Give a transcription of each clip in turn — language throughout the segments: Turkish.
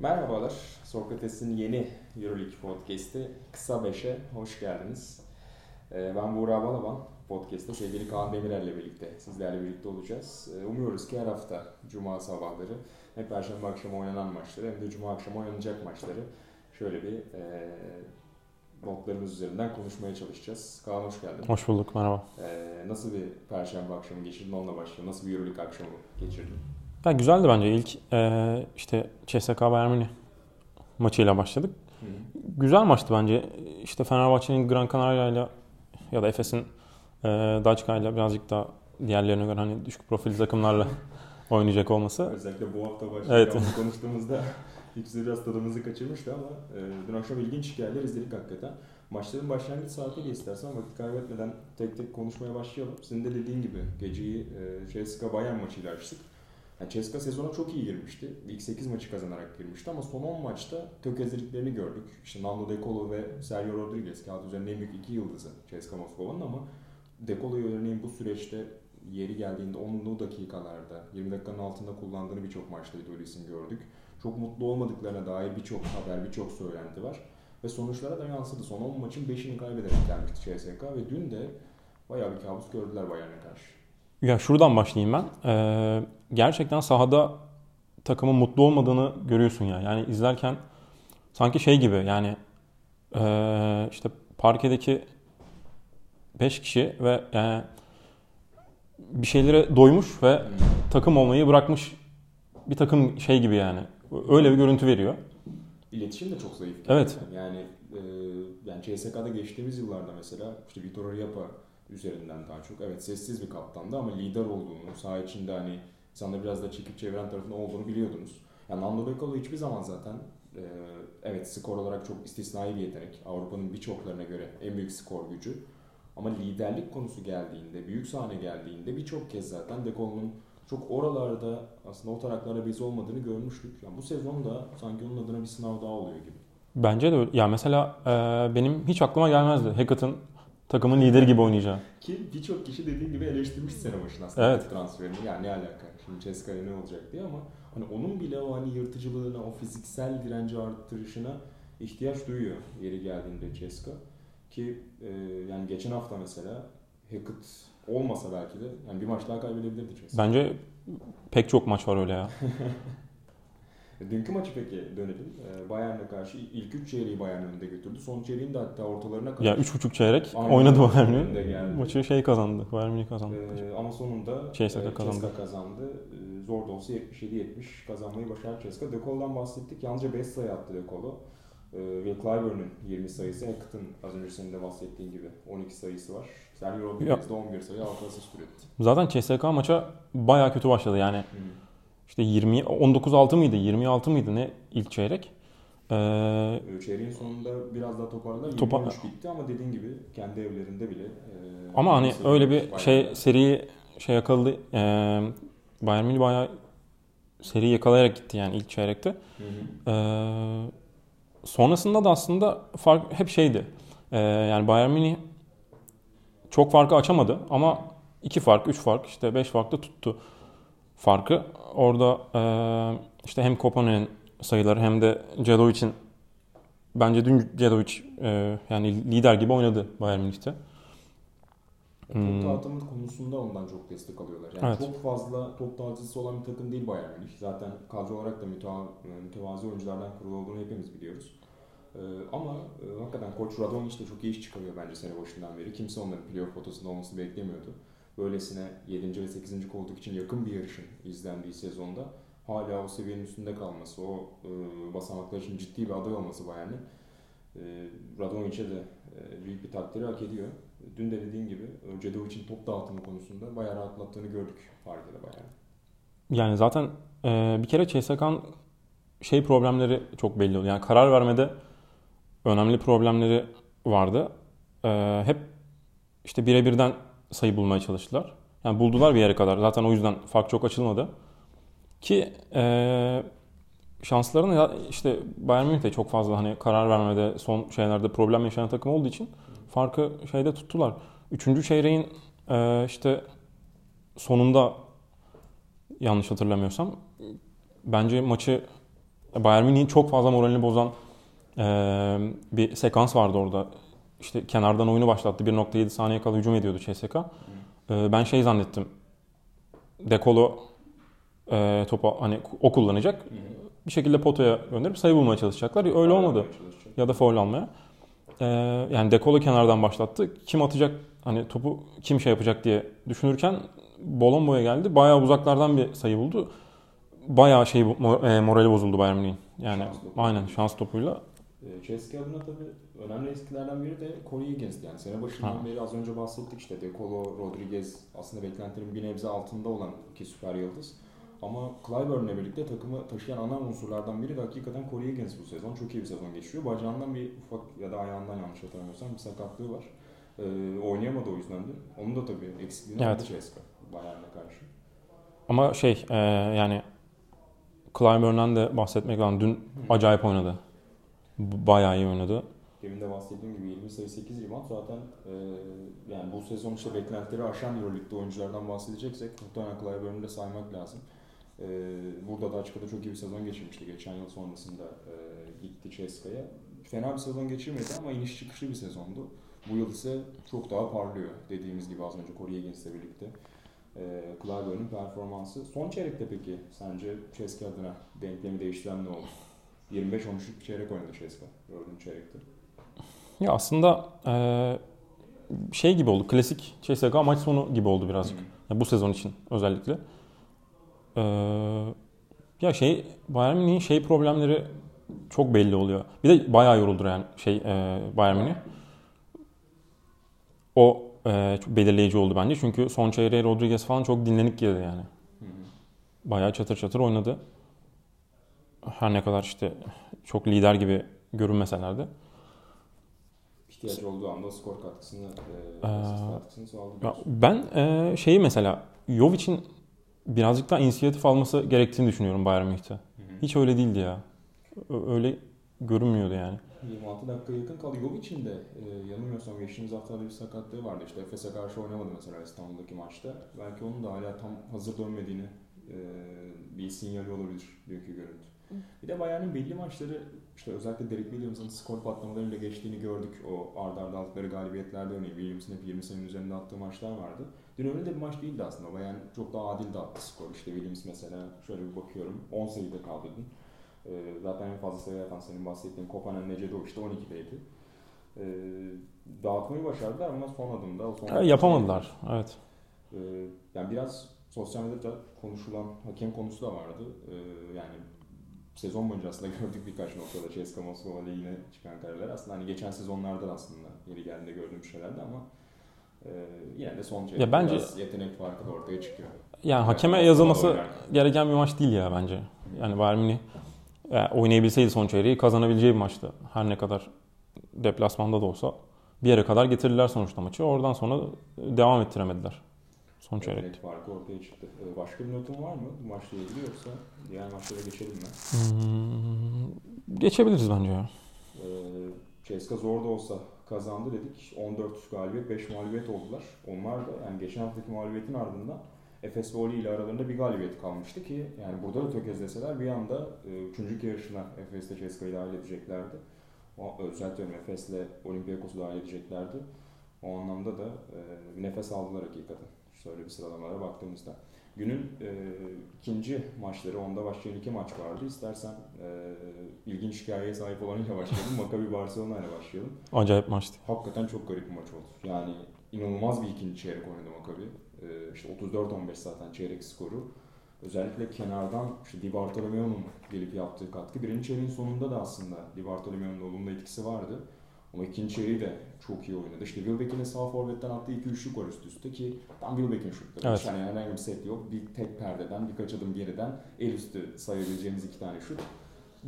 Merhabalar, Sokrates'in yeni Euroleague Podcast'i Kısa 5'e hoş geldiniz. Ee, Ben Buğra Balaban, podcast'te sevgili Kaan Demirel'le birlikte sizlerle birlikte olacağız. Ee, Umuyoruz ki her hafta Cuma sabahları hem Perşembe akşamı oynanan maçları hem de Cuma akşamı oynanacak maçları şöyle bir e, notlarımız üzerinden konuşmaya çalışacağız. Kaan hoş geldin. Hoş bulduk, merhaba. Ee, nasıl bir Perşembe akşamı geçirdin onunla başlayalım. Nasıl bir Euroleague akşamı geçirdin? Ya güzeldi bence. İlk e, işte CSKA Bayern maçıyla başladık. Hı. Güzel maçtı bence. İşte Fenerbahçe'nin Gran Canaria ile ya da Efes'in e, Daçka ile birazcık daha diğerlerine göre hani düşük profil takımlarla oynayacak olması. Özellikle bu hafta Evet. başlayacağımız konuştuğumuzda ikisi biraz tadımızı kaçırmıştı ama e, dün akşam ilginç hikayeler izledik hakikaten. Maçların başlangıç saatiyle istersen vakit kaybetmeden tek tek konuşmaya başlayalım. Senin de dediğin gibi geceyi e, CSKA Bayern maçıyla açtık. Yani CSKA sezona çok iyi girmişti. İlk 8 maçı kazanarak girmişti ama son 10 maçta tökezlediklerini gördük. İşte Nando De Colo ve Sergio Rodriguez kağıt üzerinde en büyük iki yıldızı CSKA Moskova'nın ama De Colo'yu örneğin bu süreçte yeri geldiğinde 10'lu dakikalarda 20 dakikanın altında kullandığını birçok maçta Idolis'in gördük. Çok mutlu olmadıklarına dair birçok haber, birçok söylenti var. Ve sonuçlara da yansıdı. Son 10 maçın 5'ini kaybederek gelmişti CSK ve dün de bayağı bir kabus gördüler Bayern'e karşı. Ya şuradan başlayayım ben. E, gerçekten sahada takımın mutlu olmadığını görüyorsun ya. Yani izlerken sanki şey gibi yani e, işte parkedeki 5 kişi ve yani bir şeylere doymuş ve takım olmayı bırakmış bir takım şey gibi yani. Öyle bir görüntü veriyor. İletişim de çok zayıf. Evet. Yani e, yani CSK'da geçtiğimiz yıllarda mesela işte Vitor Oriapa üzerinden daha çok evet sessiz bir kaptandı ama lider olduğunu, saha içinde hani insanları biraz da çekip çeviren tarafında olduğunu biliyordunuz. Yani Nando De Colo hiçbir zaman zaten e, evet skor olarak çok istisnai bir yetenek. Avrupa'nın birçoklarına göre en büyük skor gücü. Ama liderlik konusu geldiğinde, büyük sahne geldiğinde birçok kez zaten De Colo'nun çok oralarda aslında o taraklarda biz olmadığını görmüştük. Yani bu sezon da sanki onun adına bir sınav daha oluyor gibi. Bence de öyle. Ya mesela e, benim hiç aklıma gelmezdi Hackett'ın takımın lideri gibi oynayacağı. Ki birçok kişi dediğin gibi eleştirmiş sene başına aslında Evet. transferini. Yani ne alaka? Şimdi Ceska'ya ne olacak diye ama hani onun bile o hani yırtıcılığına, o fiziksel direnci arttırışına ihtiyaç duyuyor yeri geldiğinde Ceska. Ki e, yani geçen hafta mesela Hackett olmasa belki de yani bir maç daha kaybedebilirdi Ceska. Bence pek çok maç var öyle ya. Dünkü maçı peki dönelim. E, Bayern'e karşı ilk üç çeyreği Bayern önünde götürdü. Son çeyreğin de hatta ortalarına kadar. Ya 3.5 çeyrek Aynen. oynadı Bayern Münih. Maçı şey kazandı. Bayern Münih kazandı. Ee, ama sonunda CSKA e, kazandı. CSKA kazandı. Ee, zor da olsa 77-70 kazanmayı başardı CSKA. De Colo'dan bahsettik. Yalnızca 5 sayı attı De Colo. Ee, Will Clyburn'un 20 sayısı, Hackett'ın az önce senin de bahsettiğin gibi 12 sayısı var. Sergio Rodriguez de 11 sayı, 6 asist üretti. Zaten CSK maça baya kötü başladı. Yani işte 20 19-6 mıydı? 26 mıydı ne ilk çeyrek? Ee, Ee, Çeyreğin sonunda biraz daha toparladılar. Topa- 23 bitti ama dediğin gibi kendi evlerinde bile. e, ama hani öyle bir bayağı- şey seriyi şey yakaladı. Ee, Bayern Münih bayağı seriyi yakalayarak gitti yani ilk çeyrekte. Hı hı. Ee, sonrasında da aslında fark hep şeydi. Ee, yani Bayern Münih çok farkı açamadı ama iki fark, üç fark, işte beş farklı tuttu farkı. Orada ee, işte hem Kopanen'in sayıları hem de Cedovic'in bence dün Cedovic ee, yani lider gibi oynadı Bayern Münih'te. Top Hmm. dağıtımı konusunda ondan çok destek alıyorlar. Yani Evet. çok fazla top dağıtıcısı olan bir takım değil Bayern Münih. Zaten kadro olarak da müteva, mütevazi oyunculardan kurulu olduğunu hepimiz biliyoruz. Ee, ama e, hakikaten Koç Radonjic de çok iyi iş çıkarıyor bence sene başından beri. Kimse onların playoff potasında olmasını beklemiyordu. Böylesine 7. ve 8. koltuk için yakın bir yarışın izlendiği sezonda hala o seviyenin üstünde kalması, o e, basamaklar için ciddi bir aday olması Bayern'in e, Radonjic'e de e, büyük bir takdiri hak ediyor. Dün de dediğin gibi Cedovic'in top dağıtımı konusunda bayağı rahatlattığını gördük Paris'te bayağı. Yani zaten ee, bir kere CSK'nın şey problemleri çok belli oluyor. Yani karar vermede önemli problemleri vardı. Ee, hep işte birebirden sayı bulmaya çalıştılar. Yani buldular bir yere kadar. Zaten o yüzden fark çok açılmadı. Ki ee, şanslarını ya işte Bayern Münih de çok fazla hani karar vermede son şeylerde problem yaşayan takım olduğu için farkı şeyde tuttular. Üçüncü çeyreğin ee, işte sonunda yanlış hatırlamıyorsam bence maçı Bayern Münih'in çok fazla moralini bozan e, bir sekans vardı orada. İşte kenardan oyunu başlattı. 1.7 saniye kala hücum ediyordu CSK. E, ben şey zannettim. Dekolo e, topu hani o kullanacak. Bir şekilde potaya gönderip sayı bulmaya çalışacaklar. Öyle olmadı. Ya da foul almaya. E, yani Dekolo kenardan başlattı. Kim atacak hani topu kim şey yapacak diye düşünürken Bolombo'ya geldi. Bayağı uzaklardan bir sayı buldu. Bayağı şey e, morali bozuldu Bayern Münih'in. Yani şans aynen şans topuyla. E, Chelsea adına tabii önemli eskilerden biri de Corey Higgins. Yani sene başından ha. beri az önce bahsettik işte Decolo, Rodriguez aslında beklentilerin bir nebze altında olan iki süper yıldız. Ama Clyburn'le birlikte takımı taşıyan ana unsurlardan biri de hakikaten Corey Higgins bu sezon. Çok iyi bir sezon geçiriyor. Bacağından bir ufak ya da ayağından yanlış hatırlamıyorsam bir sakatlığı var. Ee, oynayamadı o yüzden de. Onun da tabii eksikliğini evet. Ceska Bayern'e karşı. Ama şey e, yani Clyburn'dan de bahsetmek lazım. Dün Hı. acayip oynadı. Bayağı iyi oynadı. Demin de bahsettiğim gibi 20 sayı 8 rebound zaten e, yani bu sezon işte beklentileri aşan Euroleague'de oyunculardan bahsedeceksek muhtemelen Clyburn'u da saymak lazım. E, burada da açıkçası çok iyi bir sezon geçirmişti. Geçen yıl sonrasında e, gitti Ceska'ya. Fena bir sezon geçirmedi ama iniş çıkışlı bir sezondu. Bu yıl ise çok daha parlıyor. Dediğimiz gibi az önce Corey Higgins'le birlikte. E, Clyburn'un performansı. Son çeyrekte peki sence Ceska adına denklemi değiştiren ne oldu? 25-13 çeyrek oynadı Ceska. Dördüncü çeyrekte. Ya aslında e, şey gibi oldu. Klasik CSK maç sonu gibi oldu birazcık. Yani bu sezon için özellikle. E, ya şey Bayern Münih'in şey problemleri çok belli oluyor. Bir de bayağı yoruldu yani şey e, Bayern Münih. O e, çok belirleyici oldu bence. Çünkü son çeyreğe Rodriguez falan çok dinlenik girdi yani. Bayağı çatır çatır oynadı. Her ne kadar işte çok lider gibi görünmeseler de ihtiyacı olduğu anda skor katkısını, e, ee, katkısını sağlıyor. Ben e, şeyi mesela Jovic'in birazcık daha inisiyatif alması gerektiğini düşünüyorum Bayern Münih'te. Hiç öyle değildi ya. Öyle görünmüyordu yani. 26 dakika yakın kaldı. Jovic'in de e, yanılmıyorsam geçtiğimiz haftada bir sakatlığı vardı. İşte Efes'e karşı oynamadı mesela İstanbul'daki maçta. Belki onun da hala tam hazır dönmediğini e, bir sinyali olabilir dünkü görüntü. Bir de Bayern'in belli maçları işte özellikle Derek Williams'ın skor patlamalarıyla geçtiğini gördük. O arda arda aldıkları galibiyetlerde örneğin Williams'ın hep 20 sayının üzerinde attığı maçlar vardı. Dün öyle de bir maç değildi aslında. Bayern çok daha adil dağıttı skor. İşte Williams mesela şöyle bir bakıyorum 10 sayıda kaldı dün. Ee, zaten en fazla sayı atan senin bahsettiğin Kopanen Necedovic de 12'deydi. Ee, dağıtmayı başardılar ama son adımda o son yapamadılar. Evet. Ee, yani biraz sosyal medyada konuşulan hakem konusu da vardı. Ee, yani sezon boyunca aslında gördük birkaç noktada CSKA Moskova yine çıkan kararlar. Aslında hani geçen sezonlarda aslında yeri geldiğinde gördüğüm şeylerdi ama e, yine de son şey ya bence, biraz yetenek farkı da ortaya çıkıyor. Yani, yani hakeme yazılması gereken bir maç değil ya bence. Yani Bayern Münih yani oynayabilseydi son çeyreği kazanabileceği bir maçtı. Her ne kadar deplasmanda da olsa bir yere kadar getirdiler sonuçta maçı. Oradan sonra devam ettiremediler. Son çeyrek. Evet, farkı ortaya çıktı. Ee, başka bir notun var mı bu maçla ilgili yoksa diğer maçlara geçelim mi? Hmm, geçebiliriz bence ya. Ee, Ceska zor da olsa kazandı dedik. 14 galibiyet, 5 mağlubiyet oldular. Onlar da yani geçen haftaki mağlubiyetin ardından Efes ve Oli ile aralarında bir galibiyet kalmıştı ki yani burada da tökezleseler bir anda 3. E, yarışına Efes'te Ceska'yı dahil edeceklerdi. O, özellikle Efes'le Olympiakos'u dahil edeceklerdi. O anlamda da e, bir nefes aldılar hakikaten. Şöyle bir sıralamalara baktığımızda. Günün e, ikinci maçları, onda başlayan iki maç vardı. İstersen e, ilginç hikayeye sahip olanıyla başlayalım. Maccabi Barcelona ile başlayalım. Acayip maçtı. Hakikaten çok garip bir maç oldu. Yani inanılmaz bir ikinci çeyrek oynadı Maccabi. E, işte 34-15 zaten çeyrek skoru. Özellikle kenardan işte Di Bartolomeo'nun gelip yaptığı katkı. Birinci çeyreğin sonunda da aslında Di Bartolomeo'nun olumlu etkisi vardı. Ama ikinci çeyreği de çok iyi oynadı. İşte Wilbeck'in sağ forvetten attığı 2-3'lük var üst üste ki tam Wilbeck'in şutları. Evet. Yani herhangi bir set yok. Bir tek perdeden, birkaç adım geriden el üstü sayabileceğimiz iki tane şut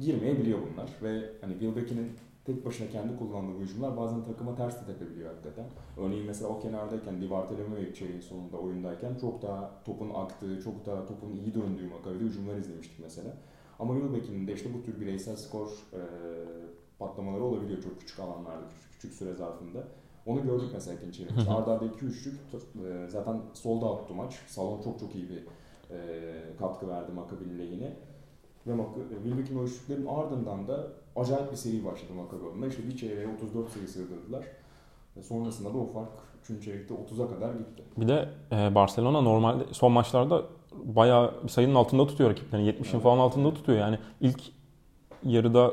girmeyebiliyor bunlar. Ve hani Wilbeck'in tek başına kendi kullandığı hücumlar bazen takıma ters de tepebiliyor hakikaten. Örneğin mesela o kenardayken Di Bartolomeo çeyreğin sonunda oyundayken çok daha topun aktığı, çok daha topun iyi döndüğü Makabi'de hücumlar izlemiştik mesela. Ama Wilbeck'in de işte bu tür bireysel skor e, patlamaları olabiliyor çok küçük alanlarda, küçük, küçük süre zarfında. Onu gördük mesela ikinci çeyrekte. Arda arda 2 üçlük e, zaten solda attı maç. Salon çok çok iyi bir e, katkı verdi Makabi'nin lehine. Ve Mak- Wilbeck'in o üçlüklerin ardından da acayip bir seri başladı Maccabi adına. İşte bir çeyreğe 34 sayı sığdırdılar. Ve sonrasında da o fark 3. çeyrekte 30'a kadar gitti. Bir de e, Barcelona normalde son maçlarda bayağı bir sayının altında tutuyor rakiplerini. 70'in Evet. falan altında tutuyor. Yani ilk yarıda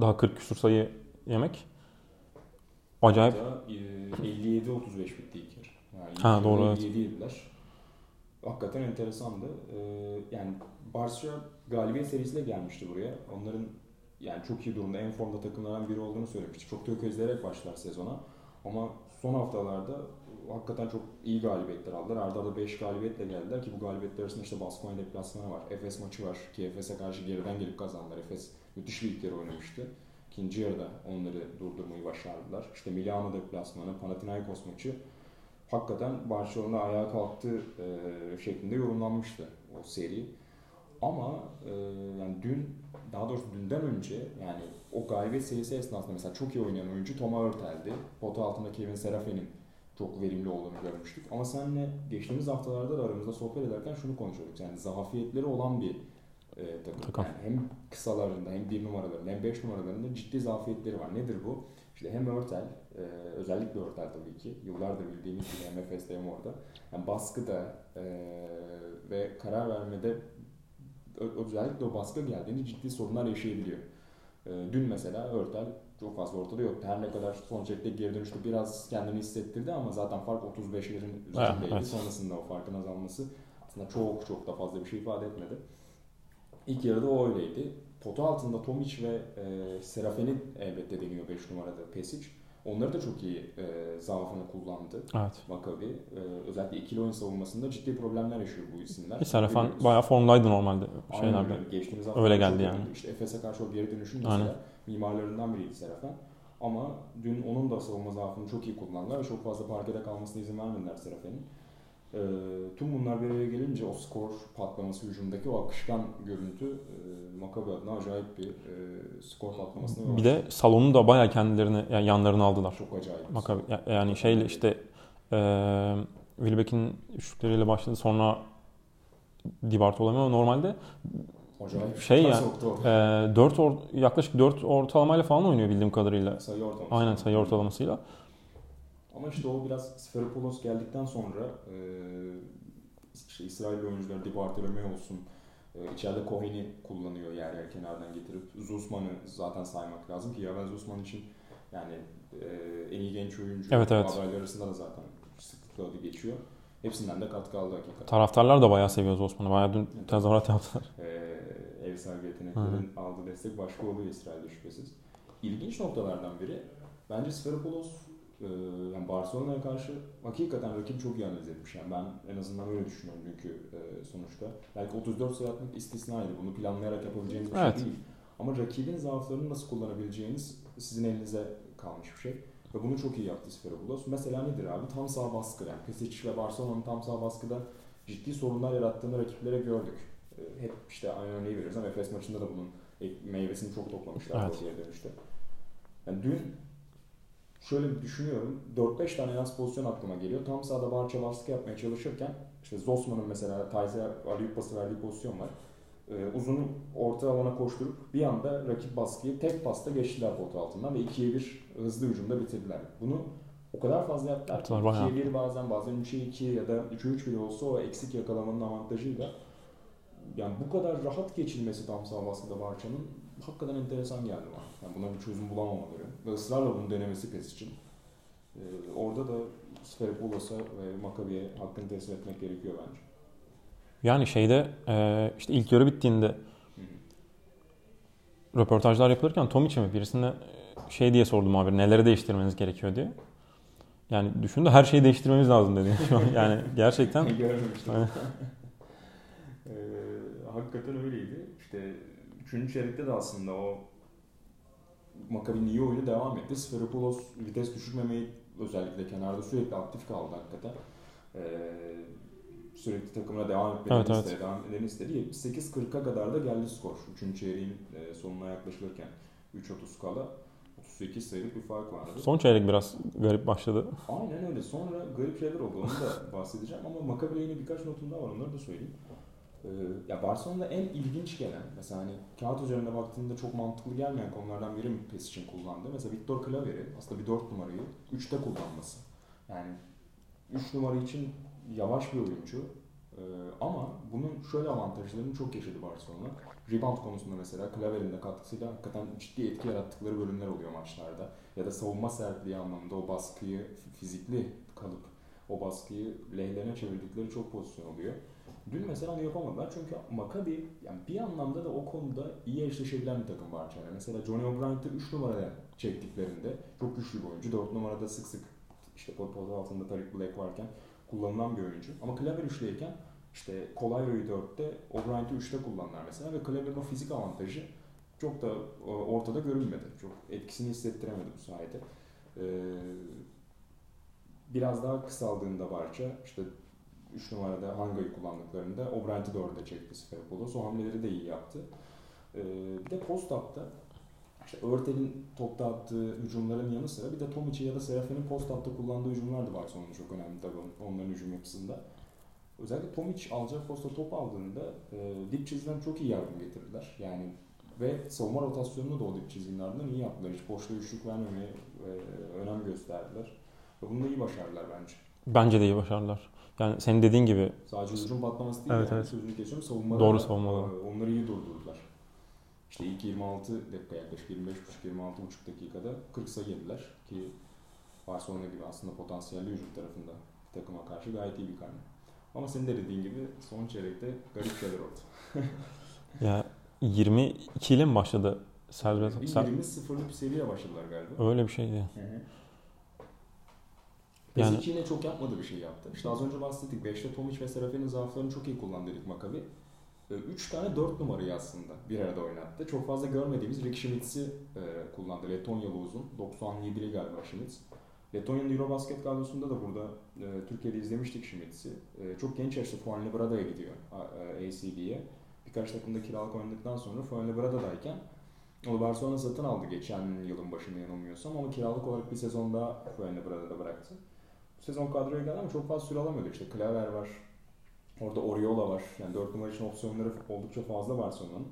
daha 40 küsur sayı yemek acayip. Hatta e, 57-35 bitti ilk yarı. Yani Ha, doğru, evet. 57 yediler. Hakikaten enteresandı. E, yani Barça galibiyet serisiyle gelmişti buraya. Onların yani çok iyi durumda, en formda takımlardan biri olduğunu söylemiştik. Çok tökezleyerek başlar sezona. Ama son haftalarda hakikaten çok iyi galibiyetler aldılar. Arda arda 5 galibiyetle geldiler ki bu galibiyetler arasında işte Baskonya deplasmanı var. Efes maçı var ki Efes'e karşı geriden gelip kazandılar. Efes müthiş bir ilk yarı oynamıştı. İkinci yarıda onları durdurmayı başardılar. İşte Milano deplasmanı, Panathinaikos maçı hakikaten Barcelona ayağa kalktı e, şeklinde yorumlanmıştı o seri. Ama e, yani dün daha doğrusu dünden önce yani o galibiyet serisi esnasında mesela çok iyi oynayan oyuncu Thomas Hurtel'di. Pota altında Kevin Serafen'in çok verimli olduğunu görmüştük. Ama seninle geçtiğimiz haftalarda da aramızda sohbet ederken şunu konuşuyorduk. Yani zafiyetleri olan bir e, takım. Takım. Yani hem kısalarında hem bir numaralarında hem beş numaralarında ciddi zafiyetleri var. Nedir bu? İşte hem Örtel, e, özellikle Örtel tabii ki, yıllardır bildiğimiz gibi hem Efes'te hem orada. Yani baskıda e, ve karar vermede özellikle o baskı geldiğinde ciddi sorunlar yaşayabiliyor. E, dün mesela Örtel çok fazla ortada yok. Her ne kadar son çekte geri dönüşte biraz kendini hissettirdi ama zaten fark 35'lerin üzerindeydi. evet. Sonrasında o farkın azalması aslında çok çok da fazla bir şey ifade etmedi. İlk yarıda o öyleydi. Pota altında Tomic ve e, Serafen'i elbette deniyor 5 numarada Pesic. Onları da çok iyi e, zaafını kullandı Evet. Maccabi. E, özellikle ikili oyun savunmasında ciddi problemler yaşıyor bu isimler. Ki Serafan Biliyoruz. bayağı formdaydı normalde Aynen şeylerde. öyle. Geçtiğimiz Öyle hafta geldi çok yani. iyiydi. İşte Efes'e karşı o geri dönüşün mesela Aynen. mimarlarından biriydi Serafen. Ama dün onun da savunma zaafını çok iyi kullandılar ve çok fazla parkede kalmasına izin vermediler Serafen'in. Ee, tüm bunlar bir araya gelince o skor patlaması hücumdaki o akışkan görüntü e, Maccabi adına acayip bir e, skor patlamasına yol Bir de salonu da bayağı kendilerine yani yanlarına aldılar. çok acayip. Maccabi ya- yani şeyle işte e, Wilbeck'in üçlükleriyle başladı sonra Di Bartolomeo ama normalde acayip şey ya, o. e, 4 or, yaklaşık 4 ortalamayla falan oynuyor bildiğim kadarıyla. sayı ortalaması. Aynen sayı ortalamasıyla. Ama işte o biraz Sferopoulos geldikten sonra e, işte İsrail oyuncuları Di Bartolomeo olsun e, içeride Cohen'i kullanıyor yer yer kenardan getirip Zuzman'ı zaten saymak lazım ki Yavel Zuzman için yani e, en iyi genç oyuncu Evet, evet. adaylar arasında da zaten sıklıkla adı geçiyor. Hepsinden de katkı aldı hakikaten. Taraftarlar da bayağı seviyor Osman'ı. Bayağı dün tezahürat yaptılar. e, ev sahibi yeteneklerin aldığı destek başka oluyor İsrail'de şüphesiz. İlginç noktalardan biri bence Sferopoulos yani Barcelona'ya karşı hakikaten rakip çok iyi analiz etmiş. Yani ben en azından öyle düşünüyorum dünkü e, sonuçta. Belki 34 sayı atmak istisnaydı. Bunu planlayarak yapabileceğiniz bir Evet. şey değil. Ama rakibin zaaflarını nasıl kullanabileceğiniz sizin elinize kalmış bir şey. Ve bunu çok iyi yaptı Sferopoulos. Mesela nedir abi? Tam sağ baskı. Yani Pesic ve Barcelona'nın tam sağ baskıda ciddi sorunlar yarattığını rakiplere gördük. E, Hep işte aynı örneği veriyoruz ama Efes maçında da bunun meyvesini çok toplamışlar Evet. o geri dönüşte. Yani dün şöyle bir düşünüyorum. 4-5 tane yalnız pozisyon aklıma geliyor. Tam sahada Barça baskı yapmaya çalışırken işte Zosman'ın mesela Tayze Aliyup pası verdiği pozisyon var. Ee, uzun orta alana koşturup bir anda rakip baskıyı tek pasta geçtiler pota altından ve 2'ye 1 hızlı hücumda bitirdiler. Bunu o kadar fazla yaptılar bayağı. 2'ye 1 bazen bazen 3'e 2 ya da 3'e 3 bile olsa o eksik yakalamanın avantajıyla yani bu kadar rahat geçilmesi tam sağ baskıda Barça'nın hakikaten enteresan geldi bana. Yani buna bir çözüm bulamamaları ve ısrarla bunu denemesi PES için. Ee, orada da Sferipoulos'a ve Maccabi'ye hakkını teslim etmek gerekiyor bence. Yani şeyde e, işte ilk yarı bittiğinde Hı hı. röportajlar yapılırken Tomic'e mi birisine e, şey diye sordum abi neleri değiştirmeniz gerekiyor diye. Yani düşündü her şeyi değiştirmemiz lazım dedi. Yani gerçekten Görmemiştim. Aynen. ee, hakikaten öyleydi. İşte 3. çeyrekte de aslında o Maccabi'nin iyi oyunu devam etti. Sferopoulos vites düşürmemeyi özellikle kenarda sürekli aktif kaldı hakikaten. Ee, sürekli takımına devam etmeni Evet, evet. istedi, devam etmeni istedi. 78-40'a kadar da geldi skor. 3. çeyreğin e, sonuna yaklaşılırken 3.30 kala 38 sayılık bir fark vardı. son çeyrek biraz garip başladı. Aynen öyle. Sonra garip şeyler oldu. Onu da bahsedeceğim ama Maccabi'yle yine birkaç notum daha var. Onları da söyleyeyim. Ee, ya Barcelona'da en ilginç gelen, mesela hani kağıt üzerinde baktığında çok mantıklı gelmeyen konulardan biri mi PES için kullandı? Mesela Victor Claver'i aslında bir 4 numarayı 3'te kullanması. Yani 3 numara için yavaş bir oyuncu. Ee, ama bunun şöyle avantajlarını çok yaşadı Barcelona. Rebound konusunda mesela Claver'in de katkısıyla hakikaten ciddi etki yarattıkları bölümler oluyor maçlarda. Ya da savunma sertliği anlamında o baskıyı fizikli kalıp o baskıyı lehlerine çevirdikleri çok pozisyon oluyor. Dün mesela onu yapamadılar çünkü Maccabi yani bir anlamda da o konuda iyi eşleşebilen bir takım var yani. Mesela Johnny O'Brien'i 3 numaraya çektiklerinde çok güçlü bir oyuncu. 4 numarada sık sık işte pot altında Tariq Black varken kullanılan bir oyuncu. Ama Kleber üçleyken işte Kolayro'yu 4'te, O'Brien'i 3'te kullanırlar mesela ve Kleber'in o fizik avantajı çok da e, ortada görünmedi. Çok etkisini hissettiremedi bu sayede. Ee, biraz daha kısaldığında parça işte 3 numarada Hanga'yı kullandıklarında O'Brien'i 4'e çekti Sferopoulos. O hamleleri de iyi yaptı. Ee, bir de post-up'ta işte Örtel'in topta attığı hücumların yanı sıra bir de Tomic'i ya da Serafin'in post-up'ta kullandığı hücumlar da Barcelona'nın çok önemli tabii onların hücum yapısında. Özellikle Tomic alacak posta top aldığında e, dip çizgiden çok iyi yardım getirdiler. Yani ve savunma rotasyonunu da o dip çizginin ardından iyi yaptılar. Hiç boşta üçlük vermemeye e, önem gösterdiler. Ve bunu da iyi başardılar bence. Bence de iyi başardılar. Yani senin dediğin gibi. Sadece hücum patlaması değil evet, yani. Evet. Sözünü kesiyorum. Savunmada Doğru savunmada. Onları iyi durdurdular. İşte ilk 26 dakika yaklaşık 25,5-26,5 dakikada 40 sayı yediler ki Barcelona gibi aslında potansiyelli hücum tarafında takıma karşı gayet iyi bir karne. Ama senin de dediğin gibi son çeyrekte garip şeyler oldu. ya 22 ile mi başladı serbest? Bir 20-0'lı bir seriye başladılar galiba. Öyle bir şeydi. Hı hı. Yani- Pesic yine çok yapmadığı bir şey yaptı. İşte az önce bahsettik. 5'te Tomic ve Serafin'in zaaflarını çok iyi kullandı dedik Maccabi. 3 tane 4 numarayı aslında bir arada oynattı. Çok fazla görmediğimiz Rick Schmitz'i e, kullandı. Letonyalı uzun. 97'li galiba Schmitz. Letonya'nın Eurobasket kadrosunda da burada e, Türkiye'de izlemiştik Schmitz'i. E, çok genç yaşta Fuenlabrada'ya gidiyor ACB'ye. Birkaç takımda kiralık oynadıktan sonra Fuenlabrada'dayken onu Barcelona satın aldı geçen yılın başında yanılmıyorsam ama kiralık olarak bir sezon daha Fuenlabrada'da bıraktı. Sezon kadroya geldi ama çok fazla süre alamıyordu. İşte Klaver var, orada Oriola var. Yani 4 numara için opsiyonları oldukça fazla Barcelona'nın.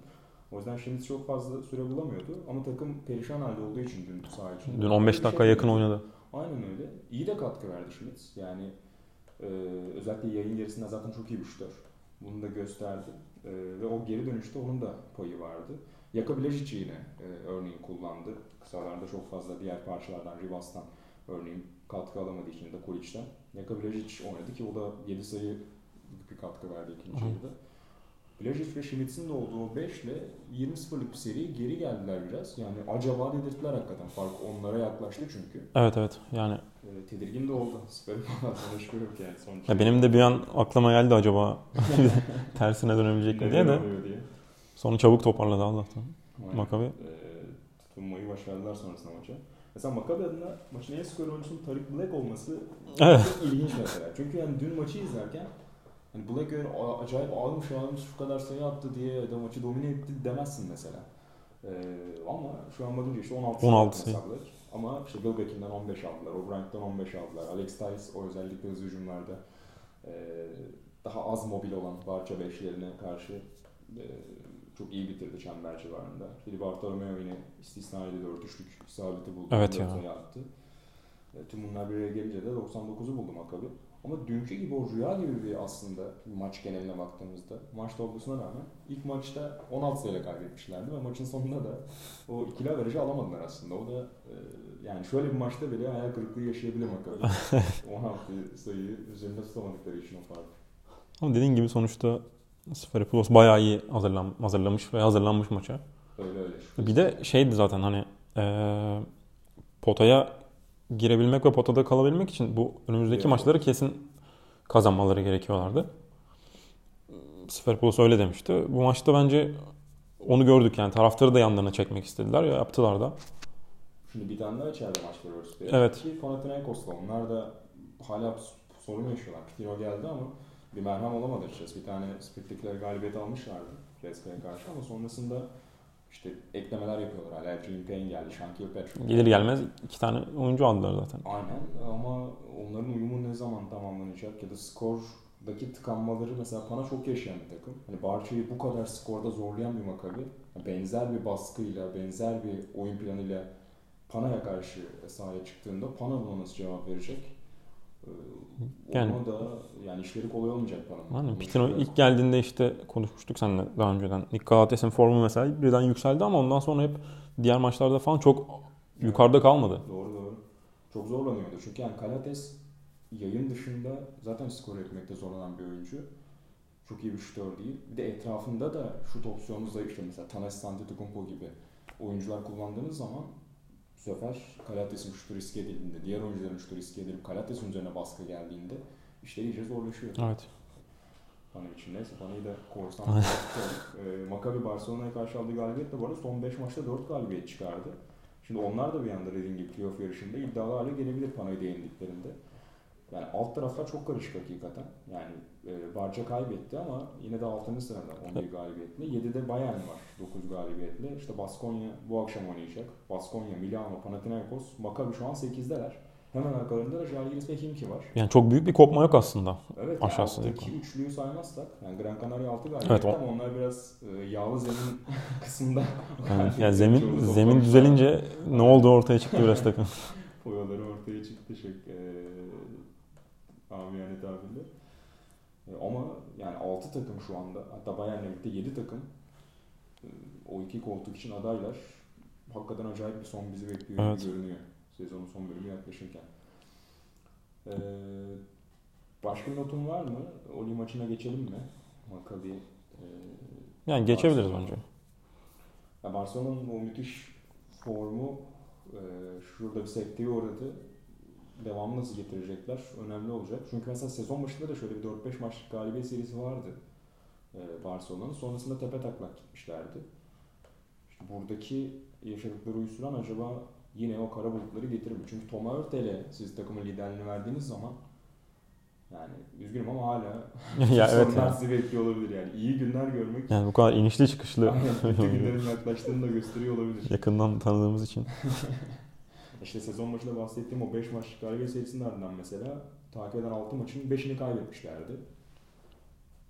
O yüzden şimdi çok fazla süre bulamıyordu. Ama takım perişan halde olduğu için dün saha için. Dün 15 dakika yakın oynadı. Aynen öyle. İyi de katkı verdi Schmitz. Yani e, özellikle yayın gerisinde zaten çok iyi bir şutör. Bunu da gösterdi. E, ve o geri dönüşte onun da payı vardı. Yaka Bilajic'i yine e, örneğin kullandı. Kısalarda çok fazla diğer parçalardan, Rivas'tan örneğin katkı alamadığı için de Kolic'ten. Yaka Bilajic oynadı ki o da 7 sayı bir katkı verdi ikinci yarıda. Blažić ve Schmitz'in de olduğu o 5 ile 20-0'lık bir seri geri geldiler biraz. Yani acaba dedirttiler hakikaten. Fark onlara yaklaştı çünkü. Evet evet yani. E, tedirgin de oldu. Şükür yok yani sonuç. Ya benim de bir an aklıma geldi acaba tersine dönebilecek mi diye de. diye. Sonra çabuk toparladı Allah'tan. Aynen. Maccabi. E, tutunmayı başardılar sonrasında maça. Mesela Maccabi adına maçın en skor oyuncusunun Tariq Black olması Evet. çok ilginç mesela. Çünkü yani dün maçı izlerken hani Black öyle acayip almış almış şu kadar sayı attı diye ya da maçı domine etti demezsin mesela. Ee, ama şu an bakınca işte 16, 16 sayı attı Black. Ama işte Bill Beckham'dan 15 aldılar, O'Brien'den 15 aldılar. Alex Tice o özellikle hızlı hücumlarda e, daha az mobil olan Barça beşlerine karşı e, çok iyi bitirdi çember civarında. Fili Bartolomeo yine istisnai de 4 üçlük isabeti buldu. Evet ya. attı. E, tüm bunlar bir araya gelince de 99'u buldu Maccabi. Ama dünkü gibi o rüya gibi bir aslında maç geneline baktığımızda maç tablosuna rağmen ilk maçta 16 sayıyla kaybetmişlerdi ve maçın sonunda da o ikili averajı alamadılar aslında. O da e, yani şöyle bir maçta bile hayal kırıklığı yaşayabilir Maccabi. 16 sayıyı üzerinde tutamadıkları için o fark. Ama dediğin gibi sonuçta Sferopoulos bayağı iyi hazırlan, hazırlamış ve hazırlanmış maça. Öyle öyle. Bir de şeydi zaten hani eee, potaya girebilmek ve potada kalabilmek için bu önümüzdeki Evet. maçları kesin kazanmaları gerekiyorlardı. Sferopoulos öyle demişti. Bu maçta bence onu gördük yani taraftarı da yanlarına çekmek istediler ya yaptılar da. Şimdi bir tane daha içeride maç diye. Evet. Ki Panathinaikos'la onlar da hala sorun yaşıyorlar. Pitino geldi ama bir merhem olamadı açıkçası. Bir tane Split'tekiler galibiyet almışlardı Ceska'ya karşı ama sonrasında işte eklemeler yapıyorlar. Hala Dream Payne geldi, Shankil Patrick. Gelir gelmez iki tane oyuncu aldılar zaten. Aynen ama onların uyumu ne zaman tamamlanacak ya da skor daki tıkanmaları mesela Pana çok yaşayan bir takım. Hani Barça'yı bu kadar skorda zorlayan bir Makabi benzer bir baskıyla, benzer bir oyun planıyla Pana'ya karşı sahaya çıktığında Pana buna nasıl cevap verecek? Yani- Ona da yani işleri kolay olmayacak Pana'nın. Aynen. Pitino düşünüyorum. ilk geldiğinde işte konuşmuştuk seninle daha önceden. Nick Galates'in formu mesela birden yükseldi ama ondan sonra hep diğer maçlarda falan çok yukarıda kalmadı. Doğru doğru. Çok zorlanıyordu. Çünkü yani Kalates yayın dışında zaten skor etmekte zorlanan bir oyuncu. Çok iyi bir şutör değil. Bir de etrafında da şut opsiyonu zayıf. Mesela Tanas Antetokounmpo gibi oyuncular kullandığınız zaman sefer Kalates'in şutu riske edildiğinde, diğer oyuncuların şutu riske edilip Kalates'in üzerine baskı geldiğinde işler iyice zorlaşıyor. Evet. Pana için neyse Pana'yı da korsan e, Maccabi Barcelona'ya karşı aldığı galibiyetle bu arada son 5 maçta 4 galibiyet çıkardı. Şimdi onlar da bir anda dediğim gibi playoff yarışında iddialı hale gelebilir Pana'yı da yendiklerinde. Yani alt taraflar çok karışık hakikaten. Yani e, Barça kaybetti ama yine de 6. sırada 11 galibiyetle. 7'de Bayern var 9 galibiyetle. İşte Baskonya bu akşam oynayacak. Baskonya, Milano, Panathinaikos, Maccabi şu an 8'deler. Hemen arkalarında da Žalgiris ve Himki var. Yani çok büyük bir kopma yok aslında. Evet, Aşağısı yani alttaki üçlüyü saymazsak, yani Gran Canaria 6 galibiyet Evet, o- ama onlar biraz e, yağlı zemin kısmında. Yani, yani zemin zemin düzelince ne oldu ortaya çıktı biraz takım. Foyaları ortaya çıktı şey, e, amiyane tabirle. E, ama yani 6 takım şu anda, hatta Bayern'le birlikte 7 takım e, o iki koltuk için adaylar. Hakikaten acayip bir son bizi bekliyor Evet. gibi görünüyor. Sezonun son bölümü yaklaşırken. E, başka bir notun var mı? Oli maçına geçelim mi? Maccabi e, Yani geçebiliriz Barcelona. bence. Ya Barcelona'nın o müthiş formu e, şurada bir sekteye uğradı. Devamı nasıl getirecekler? Önemli olacak. Çünkü mesela sezon başında da şöyle bir 4-5 maçlık galibiyet serisi vardı e, Barcelona'nın. Sonrasında tepe taklak gitmişlerdi. İşte buradaki yaşadıkları hüsran acaba yine o kara bulutları getirir mi? Çünkü Thomas Hürtel'e siz takımın liderliğini verdiğiniz zaman yani üzgünüm ama hala ya evet yani. sizi bekliyor olabilir yani. İyi günler görmek Yani bu kadar inişli çıkışlı Aynen, günlerin yaklaştığını da gösteriyor olabilir. yakından tanıdığımız için. İşte sezon başında bahsettiğim o 5 maçlık galibiyet serisinin ardından mesela takip eden 6 maçın 5'ini kaybetmişlerdi.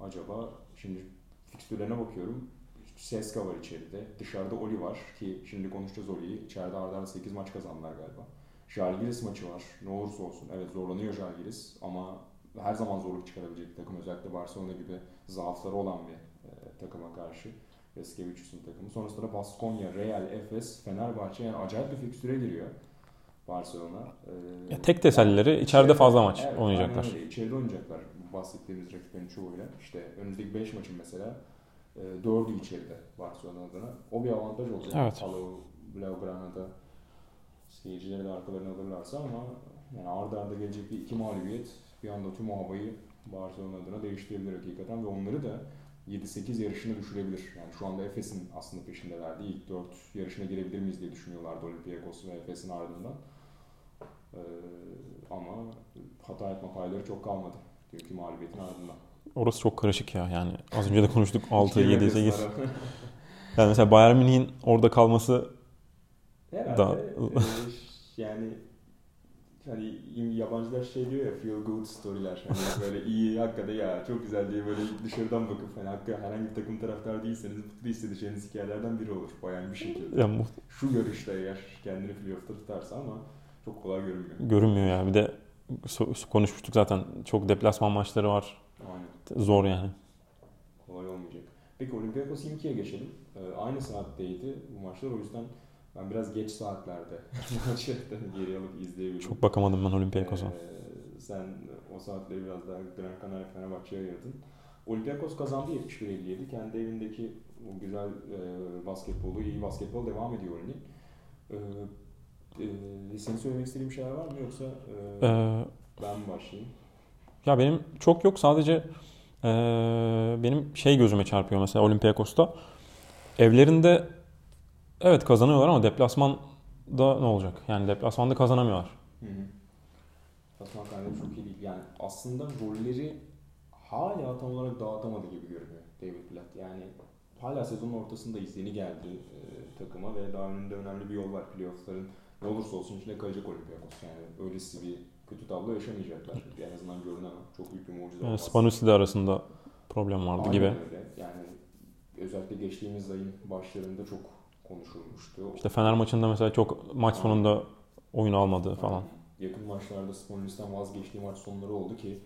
Acaba şimdi fikstürlerine bakıyorum. Seska var içeride. Dışarıda Oli var ki şimdi konuşacağız Oli'yi. İçeride arda arda 8 maç kazandılar galiba. Žalgiris maçı var. Ne olursa olsun. Evet zorlanıyor Žalgiris ama her zaman zorluk çıkarabilecek bir takım. Özellikle Barcelona gibi zaafları olan bir e, takıma karşı. Eskevicius'un takımı. Sonrasında da Baskonya, Real, Efes, Fenerbahçe yani acayip bir fikstüre giriyor Barcelona. Ee, Ya tek tesellileri içeride fazla maç Evet, oynayacaklar. aynen öyle. İçeride oynayacaklar bahsettiğimiz rakiplerin çoğuyla. İşte önümüzdeki 5 maçın mesela e, 4'ü içeride Barcelona adına. O bir avantaj olacak. Evet. Palau, Blaugrana'da seyircileri de arkalarına alırlarsa ama yani arda arda gelecek bir iki mağlubiyet bir anda tüm havayı Barcelona adına değiştirebilir hakikaten ve onları da 7-8 yarışına düşürebilir. Yani şu anda Efes'in aslında peşinde verdiği ilk 4 yarışına girebilir miyiz diye düşünüyorlardı Olympiakos ve Efes'in ardından. Ee, ama hata yapma payları çok kalmadı. Dünkü mağlubiyetin ardından. Orası çok karışık ya yani. Az önce de konuştuk 6, İki 7, Efes'in 8. arasında. Yani mesela Bayern Münih'in orada kalması Herhalde Daha- e, yani hani yabancılar şey diyor ya feel good storyler. Hani böyle iyi hakikaten ya çok güzel diye böyle dışarıdan bakıp hani hakikaten herhangi bir takım taraftar değilseniz mutlu hissedeceğiniz hikayelerden biri olur. Bayan bir şekilde. ya, Şu görüşte eğer kendini playoff'ta tutarsa ama çok kolay görünmüyor. görünmüyor ya. Bir de konuşmuştuk zaten. Çok deplasman maçları var. Aynen. Zor yani. Kolay olmayacak. Peki Olympiakos 22'ye geçelim. Ee, aynı saatteydi bu maçlar o yüzden ben biraz geç saatlerde maçı geri alıp izleyebildim. Çok bakamadım ben Olympiakos'a. Ee, sen o saatleri biraz daha Gran Canaria Fenerbahçe'ye ayırdın. Olympiakos kazandı 71-57. Kendi evindeki o güzel e, basketbolu, iyi basketbol devam ediyor Oli'nin. Ee, e, senin söylemek istediğin bir şeyler var mı yoksa e, Ee, ben mi başlayayım? ya benim çok yok. Sadece ee, benim şey gözüme çarpıyor mesela Olympiakos'ta. Evlerinde evet kazanıyorlar ama deplasmanda ne olacak? Yani deplasmanda kazanamıyorlar. Hı hı. Tasman kaynağı çok iyi değil. Yani aslında rolleri hala tam olarak dağıtamadı gibi görünüyor David Blatt. Yani hala sezonun ortasındayız. Yeni geldi e, takıma ve daha önünde önemli bir yol var playoff'ların. Ne olursa olsun içinde kalacak Olympiakos. Yani öylesi bir kötü tablo yaşamayacaklar. En azından görünen çok büyük bir mucize Yani olmaz. Spanucci de arasında problem vardı Aynen gibi. öyle. Yani özellikle geçtiğimiz ayın başlarında çok konuşulmuştu. İşte Fener maçında mesela çok maç sonunda oyun almadı falan. Yakın maçlarda Sponlis'ten vazgeçtiği maç sonları oldu ki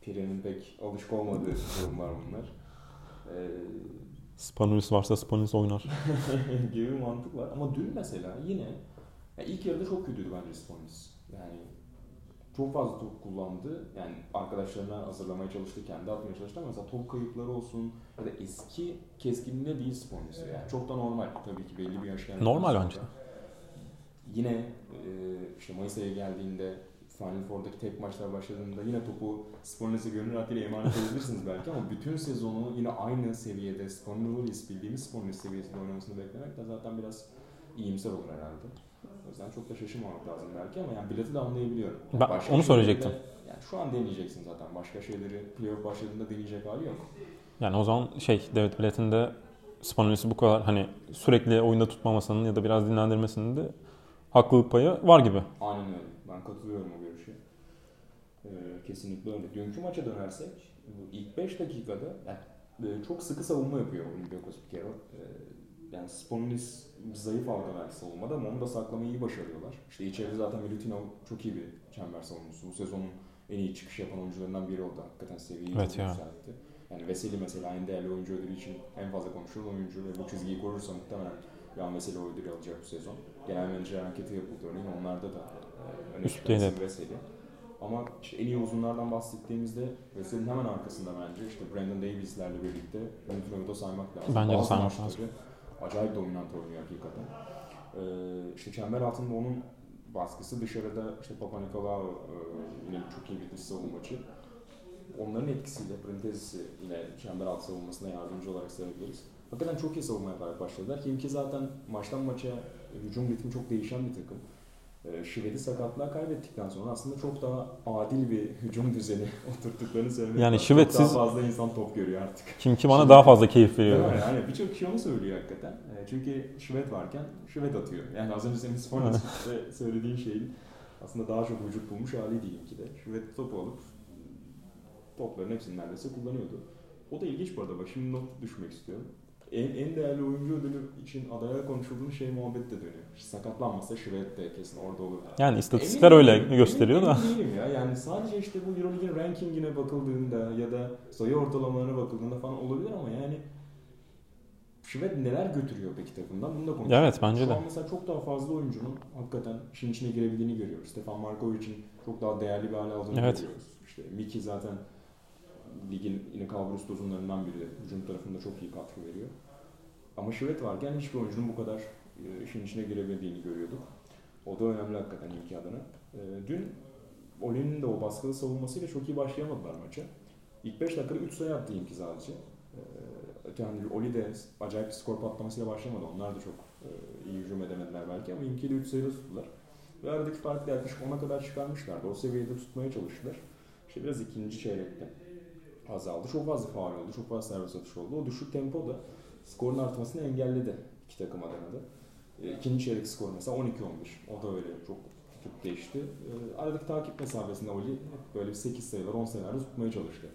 Pire'nin pek alışık olmadığı durumlar bunlar. Ee, Spanulis varsa Spanulis oynar. gibi mantık var. Ama dün mesela yine ya ilk yarıda çok kötüydü bence Sponis. Yani çok fazla top kullandı. Yani arkadaşlarına hazırlamaya çalıştı, kendi atmaya çalıştı ama mesela top kayıpları olsun ya da eski keskinliğinde değil Sponis. Yani çok da normal tabii ki belli bir yaş geldikten Normal bence. Yine e, işte Mayıs ayı geldiğinde Final Four'daki tek maçlar başladığında yine topu Spolinis'e gönül rahatlığıyla emanet edebilirsiniz belki ama bütün sezonu yine aynı seviyede Spolinis bildiğimiz Spolinis seviyesinde oynamasını beklemek de zaten biraz iyimser olur herhalde. O yüzden çok da şaşırmamak lazım belki ama yani bileti de anlayabiliyorum. Yani Ben başka onu söyleyecektim. de- yani şu an deneyeceksin zaten. Başka şeyleri playoff başladığında deneyecek hali yok. Yani o zaman şey David Blatt'in de Spanulis'i bu kadar hani sürekli oyunda tutmamasının ya da biraz dinlendirmesinin de haklılık payı var gibi. Aynen öyle. Ben katılıyorum o görüşe. Ee, kesinlikle öyle. Dünkü maça dönersek bu ilk 5 dakikada yani, e, çok sıkı savunma yapıyor Olympiakos bir kere. Ee, yani Spolinis zayıf halka belki savunmada ama onu da saklamayı iyi başarıyorlar. İşte içeride zaten Milutinov çok iyi bir çember savunucusu. Bu sezonun en iyi çıkış yapan oyuncularından biri oldu. Hakikaten seviyeyi Evet ya. yükseltti. Yani Veseli mesela en değerli oyuncu ödülü için en fazla konuşulan oyuncu ve bu çizgiyi korursa muhtemelen Yan Veseli o ödülü alacak bu sezon. Genel menajer anketi yapıldı örneğin onlarda da e, öne. Veseli. Ama işte en iyi uzunlardan bahsettiğimizde Veseli'nin hemen arkasında bence işte Brandon Davis'lerle birlikte Milutinov'u da saymak lazım. Bence de saymak lazım. Acayip dominant oynuyor hakikaten. Ee, işte çember altında onun baskısı dışarıda işte Papa Nikolaou e, yine çok iyi bir dış savunmacı. Onların etkisiyle Printezis'i yine çember altı savunmasına yardımcı olarak sayabiliriz. Hakikaten çok iyi savunma yaparak başladılar. Ki zaten maçtan maça hücum ritmi çok değişen bir takım. Ee, Şived'i sakatlığa kaybettikten sonra aslında çok daha adil bir hücum düzeni oturttuklarını söylemek Yani Şived'siz- daha fazla insan top görüyor artık. Kim ki bana daha fazla keyif veriyor. Yani birçok kişi onu söylüyor hakikaten. E, Çünkü Şivet varken Şivet atıyor. Yani az önce senin Spornis'te söylediğin şeyin aslında daha çok vücut bulmuş hali diyeyim ki de. Şivet topu alıp topların hepsini neredeyse kullanıyordu. O da ilginç bu arada. Bak şimdi not düşmek istiyorum. En, en değerli oyuncu ödülü için adaya konuşulduğun şey muhabbet de dönüyor. İşte sakatlanmasa Şivet de kesin orada olur. Yani istatistikler Emin öyle değilim, gösteriyor emin da. değilim ya. Yani sadece işte bu Euroleague'in rankingine bakıldığında ya da sayı ortalamalarına bakıldığında falan olabilir ama yani Şivet neler götürüyor peki takımdan bunu da konuşalım. Evet bence Şu de. an mesela çok daha fazla oyuncunun hakikaten işin içine girebildiğini görüyoruz. Stefan Markovic'in çok daha değerli bir hale aldığını Evet. görüyoruz. İşte Miki zaten ligin kalburüstü uzunlarından biri. Hücum tarafında çok iyi katkı veriyor. Ama Şivet varken hiçbir oyuncunun bu kadar e, işin içine girebildiğini görüyorduk. O da önemli hakikaten Miki adına. Dün Oli'nin de o baskılı savunmasıyla çok iyi başlayamadılar maça. İlk 5 dakikada 3 sayı attı Imki sadece. Yandan Oli de acayip bir skor patlamasıyla başlamadı. Onlar da çok e, iyi hücum edemediler belki ama Imki'yi de 3 sayıda tuttular. Ve aradaki farkı yaklaşık 10'a kadar çıkarmışlardı. O seviyede tutmaya çalıştılar. İşte biraz ikinci çeyrekte azaldı. Çok fazla faul oldu. Çok fazla servis atışı oldu. O düşük tempo da skorun artmasını engelledi iki takım adına da. E, İkinci çeyrek skoru mesela 12-11. O da öyle çok çok değişti. E, aradaki takip mesafesinde Oli hep böyle bir 8 sayılar 10 sayılarda tutmaya çalıştı.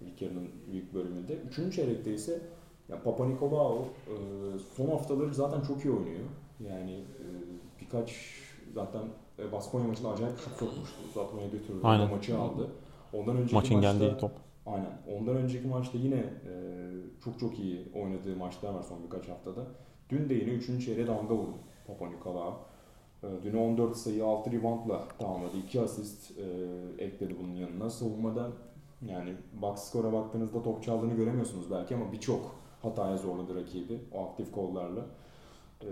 İlk yarının büyük bölümünde. Üçüncü çeyrekte ise ya Papa Nikolaou e, son haftaları zaten çok iyi oynuyor. Yani birkaç zaten Baskonya maçında acayip şut sokmuştu. Uzatmaya götürdü. Aynen. O maçı aldı. Ondan önceki Maçın maçta, geldiği top. Aynen. Ondan önceki maçta yine e, çok çok iyi oynadığı maçlar var son birkaç haftada. Dün de yine 3. çeyreğe damga vurdu Papa Nikolaou. E, Dün 14 sayı 6 reboundla tamamladı. 2 asist e, ekledi bunun yanına. Savunmada yani box score'a baktığınızda top çaldığını göremiyorsunuz belki ama birçok hataya zorladı rakibi o aktif kollarla. Ee,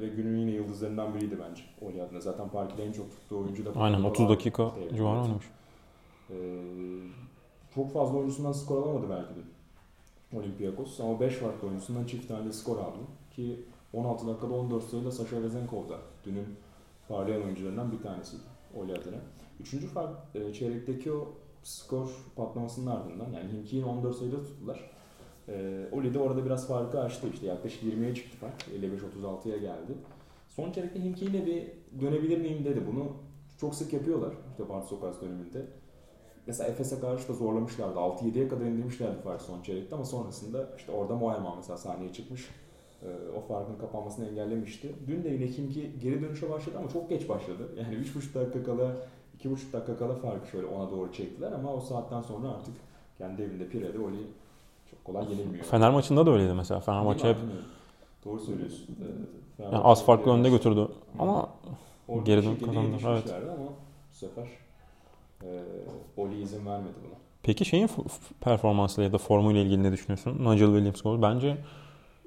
ve günün yine yıldızlarından biriydi bence Oli adına. Zaten parkede en çok tuttuğu oyuncu da Aynen 30 dakika civarı oynamış. Ee, çok fazla oyuncusundan skor alamadı belki de Olympiakos ama 5 farklı oyuncusundan çift tane skor aldı ki 16 dakikada 14 sayıyla Sasha Vezenkov da dünün parlayan oyuncularından bir tanesiydi Oli adına. Üçüncü fark e, çeyrekteki o skor patlamasının ardından yani Hinki'yi 14 sayıda tuttular. E, Oli de orada biraz farkı açtı işte yaklaşık 20'ye çıktı fark. 55-36'ya geldi. Son çeyrekte Hinki bir dönebilir miyim dedi. Bunu çok sık yapıyorlar işte Bart Sokas döneminde. Mesela Efes'e karşı da zorlamışlardı. 6-7'ye kadar indirmişlerdi fark son çeyrekte ama sonrasında işte orada Moerman mesela sahneye çıkmış. Ee, o farkın kapanmasını engellemişti. Dün de yine Kimki geri dönüşe başladı ama çok geç başladı. Yani 3,5 dakika kala, 2,5 dakika kala farkı şöyle ona doğru çektiler ama o saatten sonra artık kendi evinde Pire'de Oli çok kolay yenilmiyor. Fener maçında da öyleydi mesela. Fenerbahçe hep Doğru söylüyorsun. Ee, yani az farklı önde götürdü. Ama Geri dön- kazandı, yetişmişlerdi ama bu sefer e, Oli izin vermedi buna. peki şeyin performansıyla ya da formuyla ilgili ne düşünüyorsun? Nigel Williams gol. Bence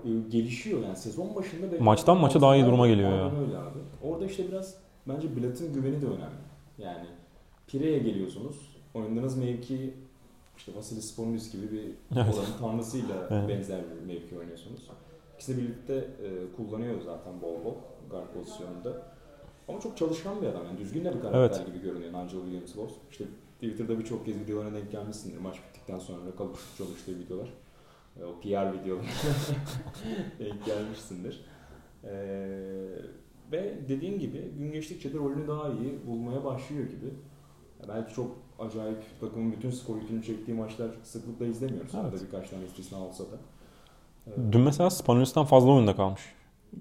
E, gelişiyor yani sezon başında Maçtan maça daha iyi duruma geliyor ya. öyle abi. Orada işte biraz bence Blatt'ın güveni de önemli. Yani Pire'ye geliyorsunuz. Oynadığınız mevki işte Vasilis Sponlis gibi bir Evet. oranın tanrısıyla Evet. benzer bir mevki oynuyorsunuz. İkisi birlikte e, kullanıyor zaten bol bol guard pozisyonunda. Ama çok çalışkan bir adam yani düzgün de bir karakter Evet. gibi görünüyor Nigel Williams-Goss. İşte Twitter'da birçok kez videolarına denk gelmişsindir maç bittikten sonra kalıp çalıştığı videolar. E, O PR videolar denk gelmişsindir. E, ve dediğim gibi gün geçtikçe de rolünü daha iyi bulmaya başlıyor gibi. Belki çok acayip takımın bütün skor yükünü çektiği maçlar sıklıkla izlemiyoruz. Evet. Arada birkaç tane istisna olsa da. E, dün mesela Spanulis'ten fazla oyunda kalmış.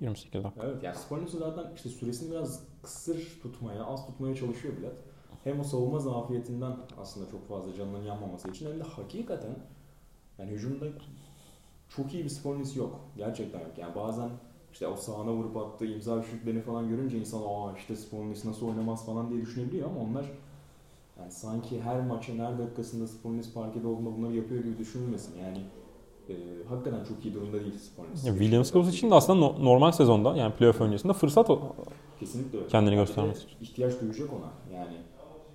28 dakika. Evet yani Spanulis'i zaten işte süresini biraz kısır tutmaya, az tutmaya çalışıyor Bilat. Hem o savunma zafiyetinden aslında çok fazla canının yanmaması için hem de hakikaten yani hücumda çok iyi bir Spanulis yok. Gerçekten yok. Yani bazen işte o sahana vurup attığı imza üçlüklerini falan görünce insan aa işte Spanulis nasıl oynamaz falan diye düşünebiliyor ama onlar yani sanki her maçın her dakikasında Spanulis parkede olduğunda bunları yapıyor gibi düşünülmesin. Yani e, hakikaten çok iyi durumda değil. Ya Williams Goss için de aslında no- normal sezonda yani playoff öncesinde fırsat Kesinlikle öyle. Kendini de göstermesi için. ihtiyaç duyacak ona. Yani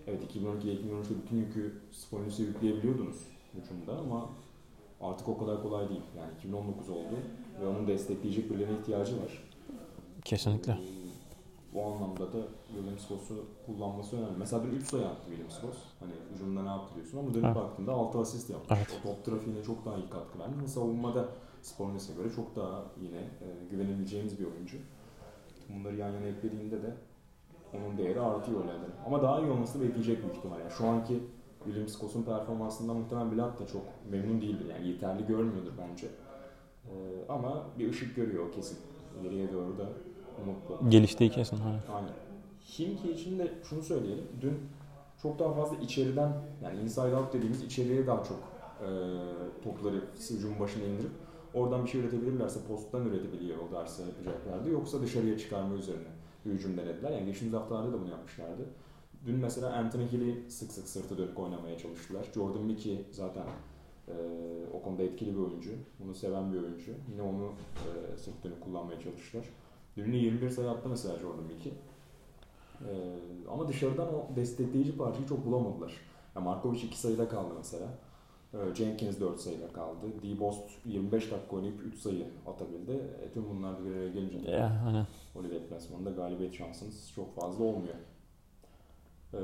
evet 2012'de 2013'te bütün yükü Sponis'e yükleyebiliyordunuz hücumda ama artık o kadar kolay değil. Yani 2019 oldu ve onun destekleyecek birilerine ihtiyacı var. kesinlikle. Bu anlamda da Williams Goss'u kullanması önemli. Mesela dün 3 sayı attı Williams Goss. Hani hücumda ne yaptı diyorsun ama dönüp Evet. baktığında 6 asist yapmış. Evet. O top trafiğine çok daha iyi katkı vermiş. Ve savunmada Spornis'e göre çok daha yine e, güvenebileceğimiz bir oyuncu. Bunları yan yana eklediğinde de onun değeri artıyor öyle. Ama daha iyi olmasını bekleyecek büyük ihtimal. Yani şu anki Williams Goss'un performansından muhtemelen Bilat da çok memnun değildir. Yani yeterli görmüyordur bence. Ee, ama bir ışık görüyor o kesin. İleriye doğru da umutlu. Geliştiği kesin. Hani. Aynen. Himki için de şunu söyleyelim. Dün çok daha fazla içeriden yani inside out dediğimiz içeriye daha çok e, topları hücum başına indirip oradan bir şey üretebilirlerse posttan üretebiliyor o dersi yapacaklardı. Yoksa dışarıya çıkarma üzerine bir hücum denediler. Yani geçtiğimiz haftalarda da bunu yapmışlardı. Dün mesela Anthony Hill'i sık sık sırtı dönük oynamaya çalıştılar. Jordan Mickey zaten e, o konuda etkili bir oyuncu. Bunu seven bir oyuncu. Yine onu e, sırt dönük kullanmaya çalıştılar. Dün de 21 sayı attı mesela Jordan Mickey. Ee, ama dışarıdan o destekleyici parçayı çok bulamadılar. Ya Markovic 2 sayıda kaldı mesela. Ee, Jenkins 4 sayıda kaldı. D-Bost 25 dakika oynayıp 3 sayı atabildi. E, tüm bunlar bir araya gelince de hani. Oli deplasmanında galibiyet şansınız çok fazla olmuyor. Ee,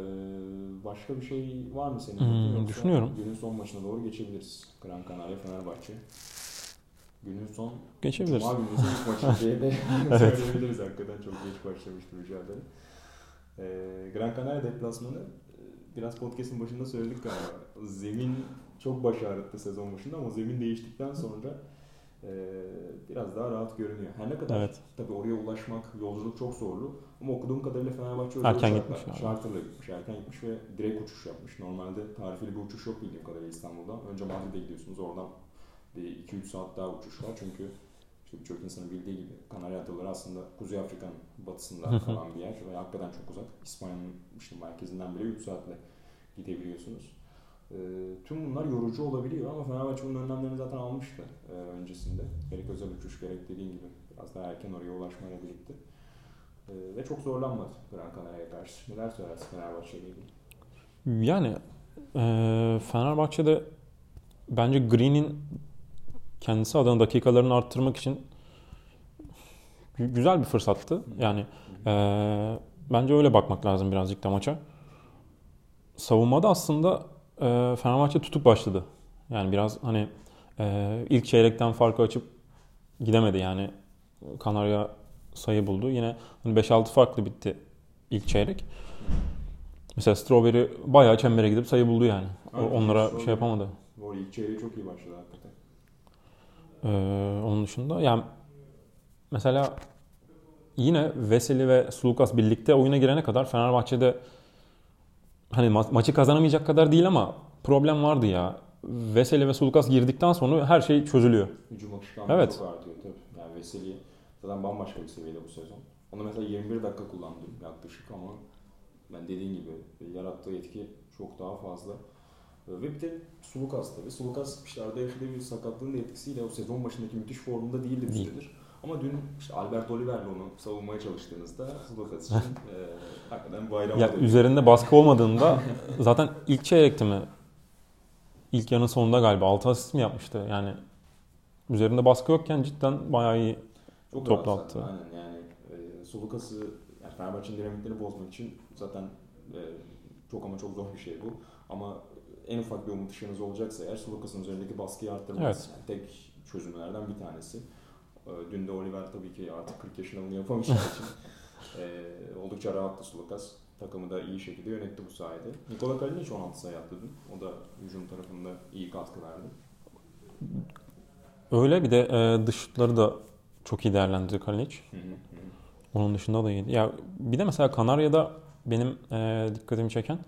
başka bir şey var mı senin? Hmm, Yoksa düşünüyorum. Günün son maçına doğru geçebiliriz. Gran Canaria Fenerbahçe. Günün son Geçebiliriz. Cuma günü ilk maçı diye de Evet. söyleyebiliriz hakikaten çok geç başlamıştı mücadele. Ee, Gran Canaria deplasmanı e, biraz podcast'ın başında söyledik galiba. Zemin çok baş ağrıttı sezon başında ama zemin değiştikten sonra e, biraz daha rahat görünüyor. Her ne kadar Evet. tabii oraya ulaşmak, yolculuk çok zorlu ama okuduğum kadarıyla Fenerbahçe özel Erken gitmiş yani. Charter'la gitmiş, erken gitmiş ve direkt uçuş yapmış. Normalde tarifeli bir uçuş yok bildiğim kadarıyla İstanbul'dan. Önce Madrid'e gidiyorsunuz oradan bir 2-3 saat daha uçuş var çünkü işte birçok insanın bildiği gibi Kanarya Adaları aslında Kuzey Afrika'nın batısında kalan bir yer ve hakikaten çok uzak. İspanya'nın işte merkezinden bile 3 saatle gidebiliyorsunuz. Ee, tüm bunlar yorucu olabiliyor ama Fenerbahçe bunun önlemlerini zaten almıştı e, öncesinde. Gerek özel uçuş gerek dediğin gibi biraz daha erken oraya ulaşmayla birlikte. Ee, ve çok zorlanmadı Gran Canaria'ya karşı. Neler söylersin Fenerbahçe ile ilgili? Yani e, Fenerbahçe'de bence Green'in kendisi adına dakikalarını arttırmak için gü- güzel bir fırsattı. Yani e, bence öyle bakmak lazım birazcık da maça. Savunmada aslında e, Fenerbahçe tutuk başladı. Yani biraz hani e, ilk çeyrekten farkı açıp gidemedi yani. Kanarya sayı buldu. Yine hani 5-6 farklı bitti ilk çeyrek. Mesela Strawberry bayağı çembere gidip sayı buldu yani. Aynen, Onlara Strawberry. şey yapamadı. Arada ilk çeyreği çok iyi başladı hakikaten. Ee, onun dışında yani mesela yine Veseli ve Sulukas birlikte oyuna girene kadar Fenerbahçe'de hani ma- maçı kazanamayacak kadar değil ama problem vardı ya. Veseli ve Sulukas girdikten sonra her şey çözülüyor. Hücum akışkanlığı Evet. çok artıyor tabii. Yani Veseli zaten bambaşka bir seviyede bu sezon. Onu mesela 21 dakika kullandım yaklaşık ama ben dediğin gibi yarattığı etki çok daha fazla. Ve bir de Sulukas tabii. Sulukas işte yaşadığı bir sakatlığın etkisiyle o sezon başındaki müthiş formunda değildi bir süredir. Ama dün işte Albert Oliver'le onu savunmaya çalıştığınızda Sulukas için e, hakikaten bayram Ya üzerinde baskı olmadığında zaten ilk çeyrekti mi? İlk yarının sonunda galiba 6 asist mi yapmıştı? Yani üzerinde baskı yokken cidden bayağı iyi. Çok Toplu rahat attı. Aynen yani e, Sulukas'ı yani Fenerbahçe'nin dinamiklerini bozmak için zaten e, çok ama çok zor bir şey bu. Ama en ufak bir umut ışığınız olacaksa eğer Sulukas'ın üzerindeki baskıyı arttırmanız Evet. yani tek çözümlerden bir tanesi. E, dün de Oliver tabii ki artık 40 yaşında bunu yapamayacağı için e, oldukça rahattı Sulukas. Takımı da iyi şekilde yönetti bu sayede. Nikola Kalinic 16 sayı attı dün. O da hücum tarafında iyi katkı verdi. Öyle bir de e, dış şutları da çok iyi değerlendirdi Kalinic. Hı hı hı. Onun dışında da iyiydi. Ya bir de mesela Kanarya'da benim e, dikkatimi çeken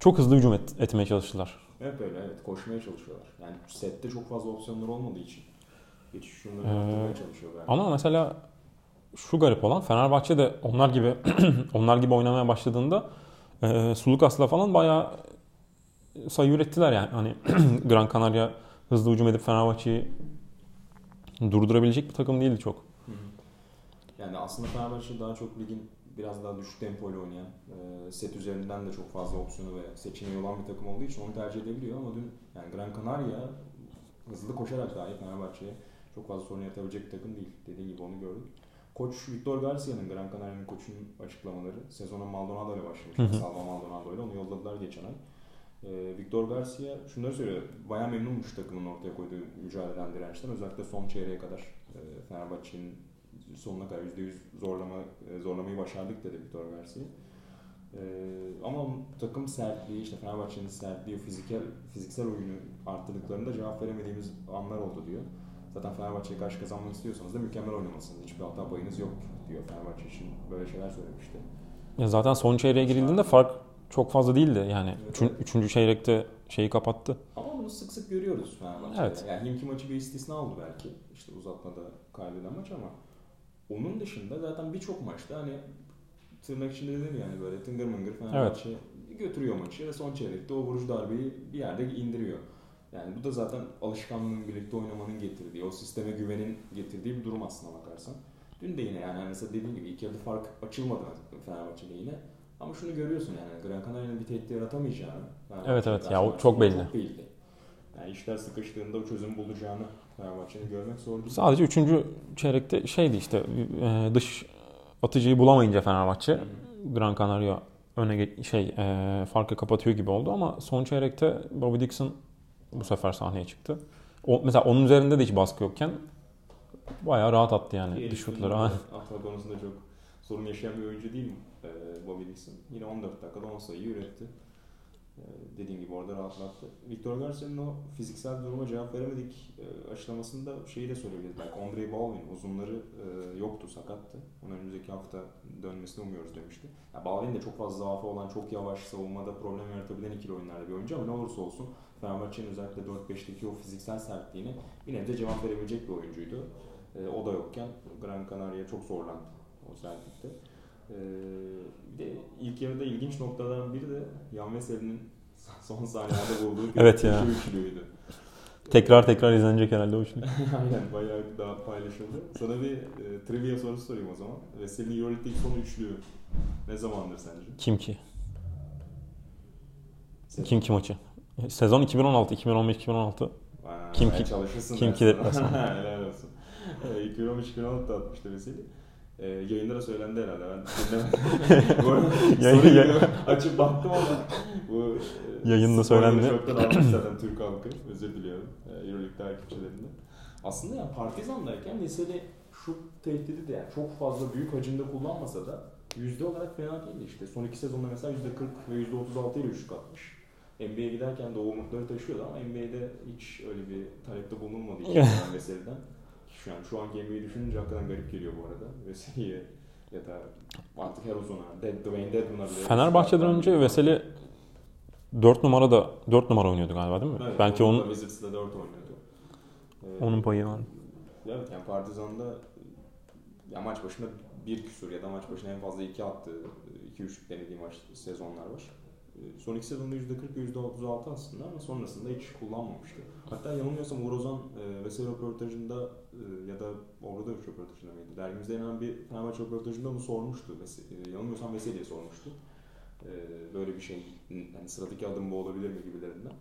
çok hızlı hücum et- etmeye çalıştılar. Hep öyle evet koşmaya çalışıyorlar. Yani sette çok fazla opsiyonlar olmadığı için geçiş şunları Ee, arttırmaya çalışıyor galiba. Ama mesela şu garip olan Fenerbahçe de onlar gibi onlar gibi oynamaya başladığında e, Sulukas'la falan bayağı sayı ürettiler yani. Hani Gran Canaria hızlı hücum edip Fenerbahçe'yi durdurabilecek bir takım değildi çok. Hı hı. Yani aslında Fenerbahçe daha çok ligin biraz daha düşük tempoyla oynayan, e, set üzerinden de çok fazla opsiyonu ve seçeneği olan bir takım olduğu için onu tercih edebiliyor ama dün yani Gran Canaria hızlı koşarak dahi Fenerbahçe'ye çok fazla sorun yaratabilecek bir takım değil. Dediğim gibi onu gördük. Koç Victor Garcia'nın Gran Canaria'nın koçunun açıklamaları sezona Maldonado ile başlamış. Salva Maldonado ile onu yolladılar geçen ay. Ee, Victor Garcia şunları söylüyor. Bayağı memnunmuş takımın ortaya koyduğu mücadeleden dirençten. Özellikle son çeyreğe kadar e, Fenerbahçe'nin sonuna kadar %100 zorlama, e, zorlamayı başardık dedi Victor Garcia. Ee, ama takım sertliği, işte Fenerbahçe'nin sertliği, fiziksel, fiziksel oyunu arttırdıklarında cevap veremediğimiz anlar oldu diyor. Zaten Fenerbahçe'ye karşı kazanmak istiyorsanız da mükemmel oynamalısınız. Hiçbir hata payınız yok diyor Fenerbahçe için. Böyle şeyler söylemişti. Ya zaten son çeyreğe girildiğinde fark çok fazla değildi. Yani Evet, üçün- evet. üçüncü çeyrekte şeyi kapattı. Ama bunu sık sık görüyoruz Fenerbahçe'de. Evet. Yani Himki maçı bir istisna oldu belki. İşte uzatmada kaybeden maç ama onun dışında zaten birçok maçta hani tırnak içinde dedim yani böyle tıngır mıngır Fenerbahçe götürüyor maçı ve son çeyrekte o vuruş darbeyi bir yerde indiriyor. Yani bu da zaten alışkanlığın birlikte oynamanın getirdiği, o sisteme güvenin getirdiği bir durum aslına bakarsan. Dün de yine yani mesela dediğim gibi ilk yarıda fark açılmadı Fenerbahçe'de yine. Ama şunu görüyorsun yani Gran Canaria'nın bir tehdit yaratamayacağını. Evet, evet. Ya o çok belli. Çok belli. Yani işler sıkıştığında o çözüm bulacağını Fenerbahçe'nin görmek zor değil. Sadece üçüncü çeyrekte şeydi işte e, dış atıcıyı bulamayınca Fenerbahçe Hı. Gran Canaria öne şey e, farkı kapatıyor gibi oldu ama son çeyrekte Bobby Dixon bu sefer sahneye çıktı. O, mesela onun üzerinde de hiç baskı yokken bayağı rahat attı yani Ki dış şutları. Atma konusunda çok sorun yaşayan bir oyuncu değil mi ee, Bobby Dixon? Yine 14 dakikada 10 sayı üretti. Ee, dediğim gibi orada rahatlattı. Victor Garcia'nın o fiziksel duruma cevap veremedik e, açıklamasında şeyi de söyleyebiliriz. Belki Andrei Balvin uzunları e, yoktu, sakattı. Onun önümüzdeki hafta dönmesini umuyoruz demişti. Ya Balvin de çok fazla zaafı olan, çok yavaş savunmada problem yaratabilen ikili oyunlarda bir oyuncu ama ne olursa olsun Fenerbahçe'nin özellikle 4-5'teki o fiziksel sertliğine bir nebze cevap verebilecek bir oyuncuydu. E, o da yokken Gran Canaria çok zorlandı o sertlikte. E, bir de ilk yarıda ilginç noktadan biri de Yan Veseli'nin son saniyede bulduğu Evet ya. üçlüydü. Tekrar tekrar izlenecek herhalde o üçlü. Aynen bayağı daha paylaşıldı. Sana bir e, trivia sorusu sorayım o zaman. Veseli'nin Euroleague ilk son üçlüğü ne zamandır sence? Kim ki? Sezon. Kim ki maçı? Sezon 2016, 2015-2016. Aa, Kim ki- Çalışırsın kim ki deplasman. Helal olsun. E, 2013-2016'da atmıştı Veseli. E, yayında da söylendi herhalde. Ben dinlemedim. Yayın- açıp baktım ama bu e, Yayında söylendi. Çoktan almış zaten Türk halkı. Özür diliyorum. E, Euroleague takipçilerinden. Aslında ya Partizan'dayken Veseli şu tehdidi de yani çok fazla büyük hacimde kullanmasa da yüzde olarak fena değildi işte. Son iki sezonda mesela yüzde 40 ve yüzde 36 ile üçlük atmış. NBA'ye giderken de o umutları taşıyordu ama NBA'de hiç öyle bir talepte bulunmadığı için yani meseleden. Şu an şu anki NBA'yi düşününce hakikaten garip geliyor bu arada. Veseli'ye ya da artık Herozon'a, Dead, Dwayne Dedman'a bile. Fenerbahçe'den önce Veseli 4 numara da 4 numara oynuyordu galiba değil mi? Evet, Belki onun onun da Wizards'da 4 oynuyordu. Ee, onun payı var. Evet yani Partizan'da ya maç başına bir küsur ya da maç başına en fazla iki attığı, iki üçlük denediği maç sezonlar var. Ee, Son iki sezonda %40 ve %36 aslında ama sonrasında hiç kullanmamıştı. Hatta yanılmıyorsam Uğur Ozan e, Veseli röportajında e, ya da orada da üç röportajında mıydı? Dergimizde yayınlanan bir Fenerbahçe röportajında onu sormuştu. Veseli, e, yanılmıyorsam Veseli'ye sormuştu. E, böyle bir şey, yani sıradaki adım bu olabilir mi gibilerinden.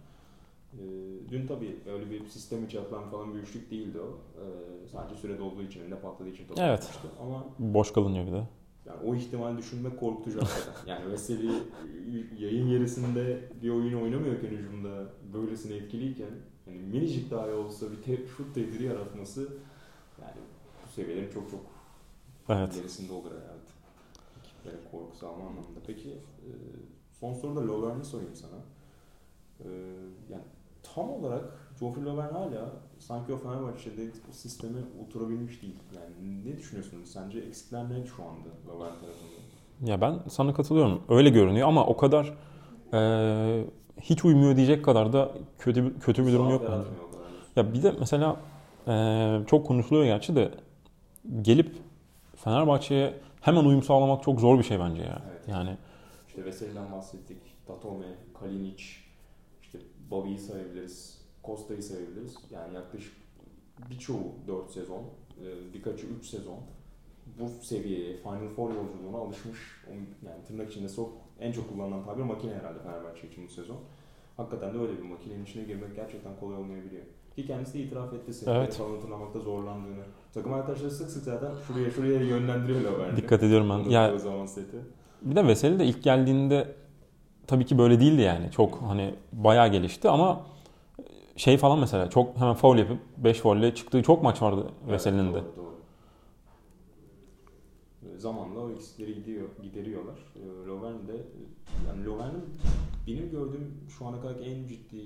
E, dün tabii öyle bir sistem içi atılan falan bir üçlük değildi o. E, sadece sürede olduğu için, önüne patladığı için Evet. Ama Boş kalınıyor bir de. Yani o ihtimal düşünmek korkutucu hakikaten. Yani Veseli yayın gerisinde bir oyun oynamıyorken hücumda böylesine etkiliyken yani minicik dahi olsa bir te- şut tehdidi yaratması yani bu seviyelerin çok çok Evet. gerisinde olur herhalde. Ekiplere korku salma anlamında. Peki e, son soruda Lovern'i sorayım sana. E, yani tam olarak Joffrey Lovern hala sanki o Fenerbahçe'de o sisteme oturabilmiş değil. Yani ne düşünüyorsunuz? Sence eksikler ne şu anda Lovern tarafında? Ya ben sana katılıyorum. Öyle görünüyor ama o kadar eee, hiç uymuyor diyecek kadar da kötü kötü bir durum yok bence. Ya bir de mesela eee, çok konuşuluyor gerçi de gelip Fenerbahçe'ye hemen uyum sağlamak çok zor bir şey bence ya. Evet. Yani İşte Veseli'den bahsettik. Datome, Kalinic, işte Bobby'yi sayabiliriz. Costa'yı sayabiliriz. Yani yaklaşık birçoğu 4 sezon, e, birkaçı 3 sezon bu seviyeye, Final Four yolculuğuna alışmış. Yani tırnak içinde sok, en çok kullanılan tabir makine herhalde Fenerbahçe için bu sezon. Hakikaten de öyle bir makinenin içine girmek gerçekten kolay olmayabiliyor. Ki kendisi de itiraf etti seviyeye Evet. falan hatırlamakta zorlandığını. Takım arkadaşları sık sık zaten şuraya şuraya yönlendiriyorlar bence. dikkat ediyorum ben. Ya, Ya o zaman seti. bir de Veseli de ilk geldiğinde tabii ki böyle değildi yani. Çok hani bayağı gelişti ama şey falan mesela çok hemen foul yapıp 5 faulle çıktığı çok maç vardı Veseli'nin Evet, de. Doğru, doğru. Ee, Zamanla o eksikleri gidiyor, gideriyorlar. Ee, Lovren de yani Lovren'in benim gördüğüm şu ana kadar en ciddi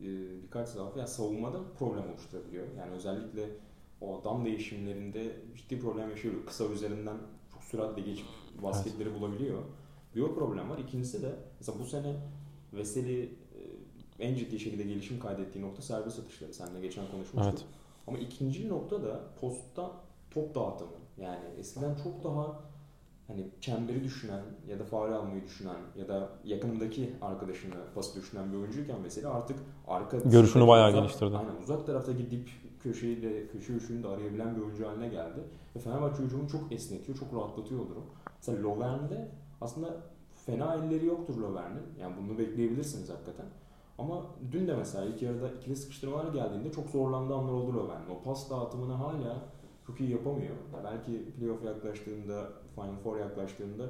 e, birkaç zaafı yani savunmada problem oluşturabiliyor. Yani özellikle o adam değişimlerinde ciddi problem yaşıyor. Kısa üzerinden çok süratle geçip basketleri bulabiliyor. Bir o problem var. İkincisi de mesela bu sene Veseli en ciddi şekilde gelişim kaydettiği nokta serbest atışları. Seninle geçen konuşmuştuk. Evet. Ama ikinci nokta da postta top dağıtımı. Yani eskiden çok daha hani çemberi düşünen ya da faul almayı düşünen ya da yakındaki arkadaşına pas düşünen bir oyuncuyken mesela artık arka Görüşünü bayağı uzak- geliştirdi. Aynen uzak taraftaki dip köşeyi de köşe üçünü de arayabilen bir oyuncu haline geldi. Ve Fenerbahçe hücumunu çok esnetiyor, çok rahatlatıyor durum. Mesela Lovern'de aslında fena elleri yoktur Lovern'in. Yani bunu bekleyebilirsiniz hakikaten. Ama dün de mesela ilk yarıda ikili sıkıştırmalar geldiğinde çok zorlandığı anlar oldu Lovern'in. O pas dağıtımını hala çok iyi yapamıyor. Ya belki playoff yaklaştığında, Final Four yaklaştığında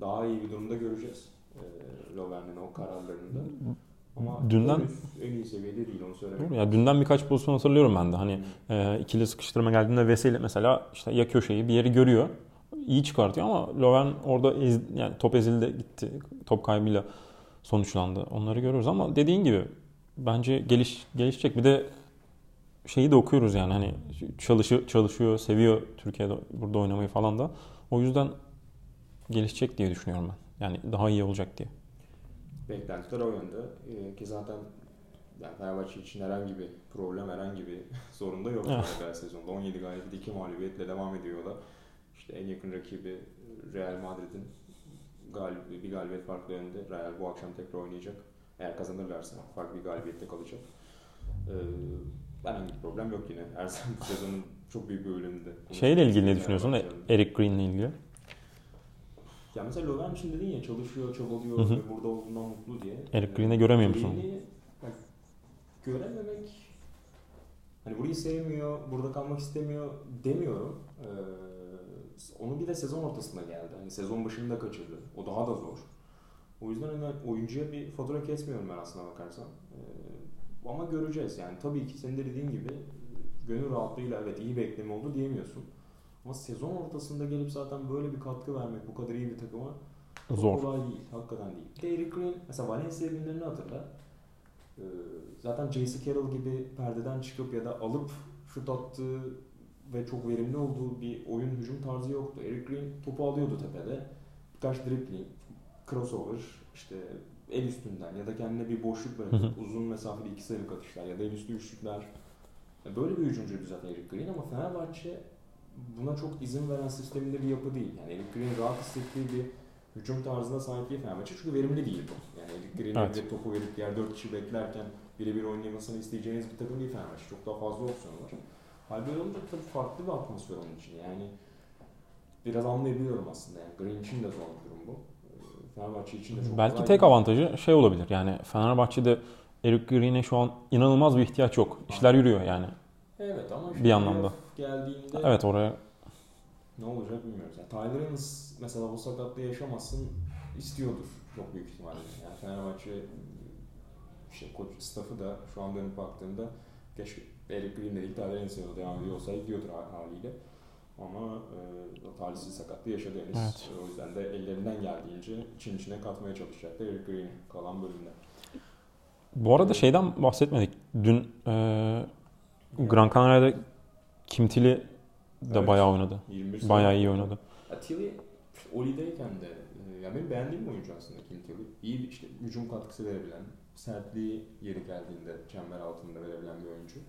daha iyi bir durumda göreceğiz. Ee, Lovern'in o kararlarında. Ama Dünden- en iyi seviyede değil onu söylemek. Ya dünden birkaç pozisyon hatırlıyorum ben de. Hani e, ikili sıkıştırma geldiğinde Veseli mesela işte ya köşeyi bir yeri görüyor. iyi çıkartıyor ama Löwen orada ez, yani top ezildi gitti. Top kaybıyla sonuçlandı. Onları görüyoruz ama dediğin gibi bence geliş gelişecek. Bir de şeyi de okuyoruz yani hani çalışıyor, çalışıyor, seviyor Türkiye'de burada oynamayı falan da. O yüzden gelişecek diye düşünüyorum ben. Yani daha iyi olacak diye. Beklentiler o yönde. Ee, ki zaten yani Fenerbahçe için herhangi bir problem, herhangi bir sorun da yok Evet. sezonda. 17 galibiyet, 2 mağlubiyetle devam ediyorlar. İşte en yakın rakibi Real Madrid'in galib bir galibiyet farklı önde. Real bu akşam tekrar oynayacak. Eğer kazanırlarsa farklı bir galibiyette kalacak. Ee, herhangi bir problem yok yine. Zaman bu sezonun çok büyük bir bölümünde. Şeyle ilgili ne düşünüyorsun? Eric Green'le ilgili. Ya mesela Lovren için dedin ya çalışıyor, çabalıyor Hı hı. ve burada olduğundan mutlu diye. Eric Ee, Green'i göremiyor musun? Görememek hani burayı sevmiyor, burada kalmak istemiyor demiyorum. Ee, onun bir de sezon ortasında geldi. Hani sezon başında kaçırdı. O daha da zor. O yüzden hani oyuncuya bir fatura kesmiyorum ben aslına bakarsan. Ee, ama göreceğiz yani. Tabii ki senin de dediğin gibi gönül rahatlığıyla evet iyi bekleme oldu diyemiyorsun. Ama sezon ortasında gelip zaten böyle bir katkı vermek bu kadar iyi bir takıma Zor. kolay değil. Hakikaten değil. Bir de Eric Green mesela Valencia günlerini hatırla. Ee, zaten J.C. Carroll gibi perdeden çıkıp ya da alıp şut attığı ve çok verimli olduğu bir oyun hücum tarzı yoktu. Eric Green topu alıyordu tepede. Birkaç dribbling, crossover, işte el üstünden ya da kendine bir boşluk bırakıp uzun mesafeli iki sayılık atışlar ya da el üstü üçlükler. Böyle bir hücumcuydu zaten Eric Green ama Fenerbahçe buna çok izin veren sisteminde bir yapı değil. Yani Eric Green rahat hissettiği bir hücum tarzına sahip değil Fenerbahçe çünkü verimli değil bu. Yani Eric Green'e Evet. topu verip diğer dört kişi beklerken birebir oynamasını isteyeceğiniz bir takım değil Fenerbahçe. Çok daha fazla opsiyon var. Hal böyle olunca tabii farklı bir atmosfer onun için. Yani biraz anlayabiliyorum aslında. Yani Green için de zor bir durum bu. Ee, Fenerbahçe için de çok Belki tek değil. avantajı şey olabilir. Yani Fenerbahçe'de Eric Green'e şu an inanılmaz bir ihtiyaç yok. İşler yürüyor yani. Evet ama Bir anlamda. geldiğinde Evet oraya ne olacak bilmiyoruz. Yani Tyler Ennis mesela bu sakatlığı yaşamasın istiyordur çok büyük ihtimalle. Yani Fenerbahçe şey, koç staffı da şu an dönüp baktığında keşke Eric Green değil Tyler Ennis'e de devam ediyor olsaydı diyordur hal- haliyle. Ama e, talihsiz sakatlığı yaşadı Ennis. Evet. O yüzden de ellerinden geldiğince için içine katmaya çalışacaklar Eric Green kalan bölümde. Bu arada şeyden bahsetmedik. Dün e, Gran Canaria'da Kimtili de Evet. bayağı oynadı. 21 sayı Bayağı iyi oynadı. Ya Tilly Oli'deyken de e, ya benim beğendiğim bir oyuncu aslında Kim Tilly. İyi işte hücum katkısı verebilen, sertliği yeri geldiğinde çember altında verebilen bir oyuncu.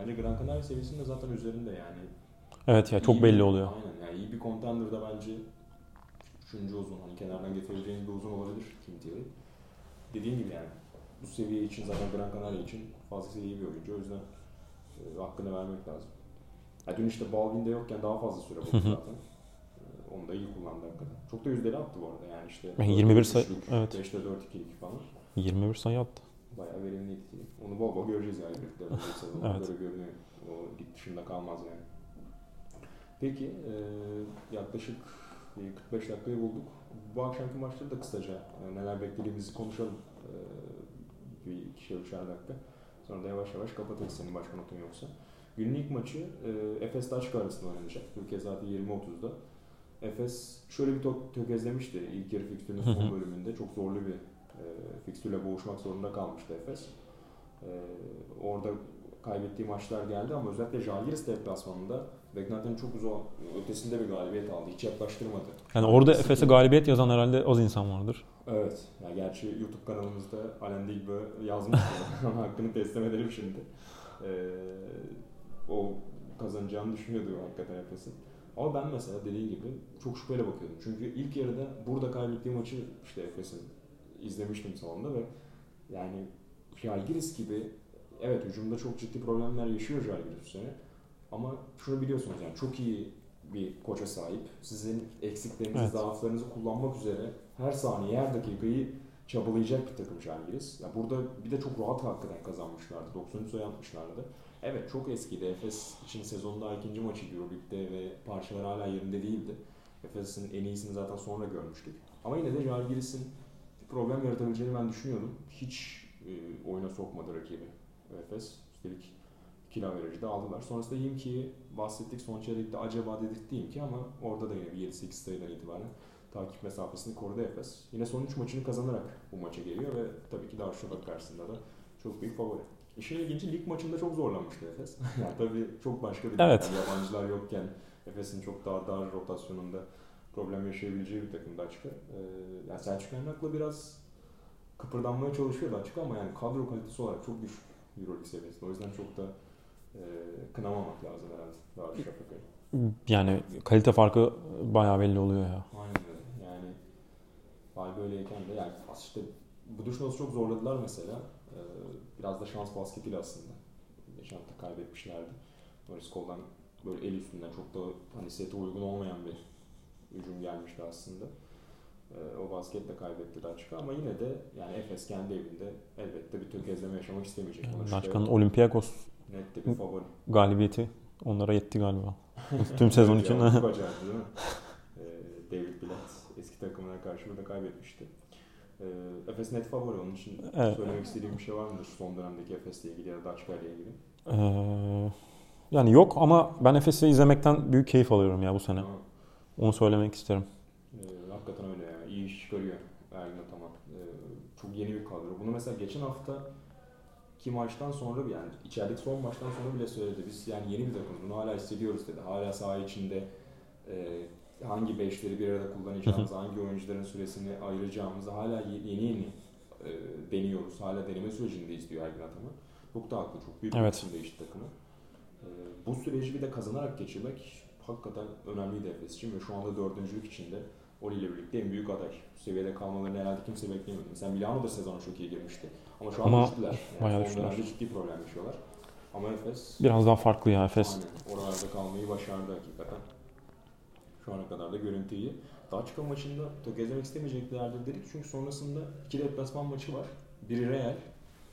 Bence Gran Canaria seviyesinde zaten üzerinde yani. Evet ya çok İyi belli bir- oluyor. Aynen yani iyi bir contender'da bence üçüncü uzun hani kenardan getirebileceğiniz bir uzun olabilir Kim Tilly. Dediğim gibi yani bu seviye için zaten Gran Canaria için fazlasıyla iyi bir oyuncu. O yüzden e, hakkını vermek lazım. Ya dün işte Baldwin de yokken daha fazla süre buldu zaten. E, Onu da iyi kullandı hakikaten. Çok da yüzdeli attı bu arada yani işte. 21 sayı- evet. 5'te 4 2 falan. 21 sayı attı. Bayağı verimliydi. Onu bol bol göreceğiz yani birlikte. Evet. görünüyor. O lig dışında kalmaz yani. Peki e, yaklaşık bir 45 dakikayı bulduk. Bu akşamki maçları da kısaca neler beklediğimizi konuşalım. E, bir ikişer üçer dakika. Sonra da yavaş yavaş kapatırız senin başka notun yoksa. Günün ilk maçı e, Efes Daçka arasında oynanacak. Türkiye saati 20.30'da. Efes şöyle bir tö- tökezlemişti ilk yarı fikstürünün son bölümünde. Çok zorlu bir fikstürle boğuşmak zorunda kalmıştı Efes. E, orada kaybettiği maçlar geldi ama özellikle Žalgiris deplasmanında beklentinin çok uzun ötesinde bir galibiyet aldı. Hiç yaklaştırmadı. Yani orada Efes'e galibiyet yazan herhalde az insan vardır. Evet. Ya gerçi YouTube kanalımızda Alen Digbe yazmıştı. Ama hakkını teslim edelim şimdi. Ee, o kazanacağını düşünüyordu hakikaten Efes'in. Ama ben mesela dediğin gibi çok şüpheyle bakıyordum. Çünkü ilk yarıda burada kaybettiği maçı işte Efes'in izlemiştim salonda ve yani Žalgiris gibi evet hücumda çok ciddi problemler yaşıyor Žalgiris bu sene. Ama şunu biliyorsunuz yani çok iyi bir koça sahip. Sizin eksiklerinizi, Evet. zaaflarınızı kullanmak üzere her saniye, her dakikayı çabalayacak bir takım Žalgiris. Ya burada bir de çok rahat hakikaten kazanmışlardı. 93 sayı atmışlardı. Evet çok eskiydi. Efes için sezonda ikinci maçıydı Euroleague'de ve parçalar hala yerinde değildi. Efes'in en iyisini zaten sonra görmüştük. Ama yine de Žalgiris'in bir problem yaratabileceğini ben düşünüyordum. Hiç e, oyuna sokmadı rakibi Efes. Üstelik kilo verici de aldılar. Sonrasında Yimki'yi bahsettik. Son çeyrekte acaba dedik ki ama orada da yine bir 7-8 sayıdan itibaren takip mesafesini korudu Efes. Yine son 3 maçını kazanarak bu maça geliyor ve tabii ki Darüşşafaka karşısında da çok büyük favori. İşin ilginci lig maçında çok zorlanmıştı Efes. yani tabii çok başka bir Evet. yabancılar yokken Efes'in çok daha dar rotasyonunda problem yaşayabileceği bir takımda açık. Ee, yani Selçuk Emrak'la biraz kıpırdanmaya çalışıyordu açık ama yani kadro kalitesi olarak çok düşük Euroleague seviyesinde. O yüzden çok da e, kınamamak lazım herhalde Darüşşafaka'yı. Yani kalite farkı bayağı belli oluyor ya. Aynen öyle. Yani hal böyleyken de yani işte bu Buduşnos'u çok zorladılar mesela. Ee, biraz da şans basketiyle aslında. Geçen hafta kaybetmişlerdi. Norris Cole'dan böyle el üstünden çok da hani sete uygun olmayan bir hücum gelmişti aslında. Ee, o basketle kaybettiler açık ama yine de yani Efes kendi evinde elbette bir tökezleme yaşamak istemeyecek. Şüphe Başkanın yok. Olympiakos Net de bir favori. galibiyeti onlara yetti galiba. Tüm sezon için. çok acayip değil mi? Ee, David Blatt eski takımına karşı burada kaybetmişti. Ee, Efes net favori onun için Evet. söylemek istediğim bir şey var mıdır son dönemdeki Efes'le ilgili ya da Daçka ile ilgili? Ee, Yani yok ama ben Efes'i izlemekten büyük keyif alıyorum ya bu sene. Ama, Onu söylemek isterim. e, hakikaten öyle ya. İyi iş çıkarıyor Ergin Ataman. E, çok yeni bir kadro. Bunu mesela geçen hafta ki maçtan sonra yani içerideki son maçtan sonra bile söyledi. Biz yani yeni bir takımız. Bunu hala hissediyoruz dedi. Hala saha içinde e, hangi beşleri bir arada kullanacağımızı, hangi oyuncuların süresini ayıracağımızı hala ye- yeni yeni e, deniyoruz. Hala deneme sürecindeyiz diyor Ergin Ataman. Çok da haklı. Çok büyük bir Evet. isim değişti takımı. E, bu süreci bir de kazanarak geçirmek hakikaten önemliydi Efes için ve şu anda dördüncülük içinde Oli ile birlikte en büyük aday. Bu seviyede kalmalarını herhalde kimse beklemiyordu. Mesela Milano da sezona çok iyi girmişti. Ama şu an Ama düştüler. Yani son dönemde ciddi problem yaşıyorlar. Ama Efes Biraz daha farklı ya Efes. Aynen. Oralarda kalmayı başardı hakikaten. Şu ana kadar da görüntü iyi. Daçka maçında tökezlemek istemeyeceklerdir dedik çünkü sonrasında iki deplasman maçı var. Biri Real,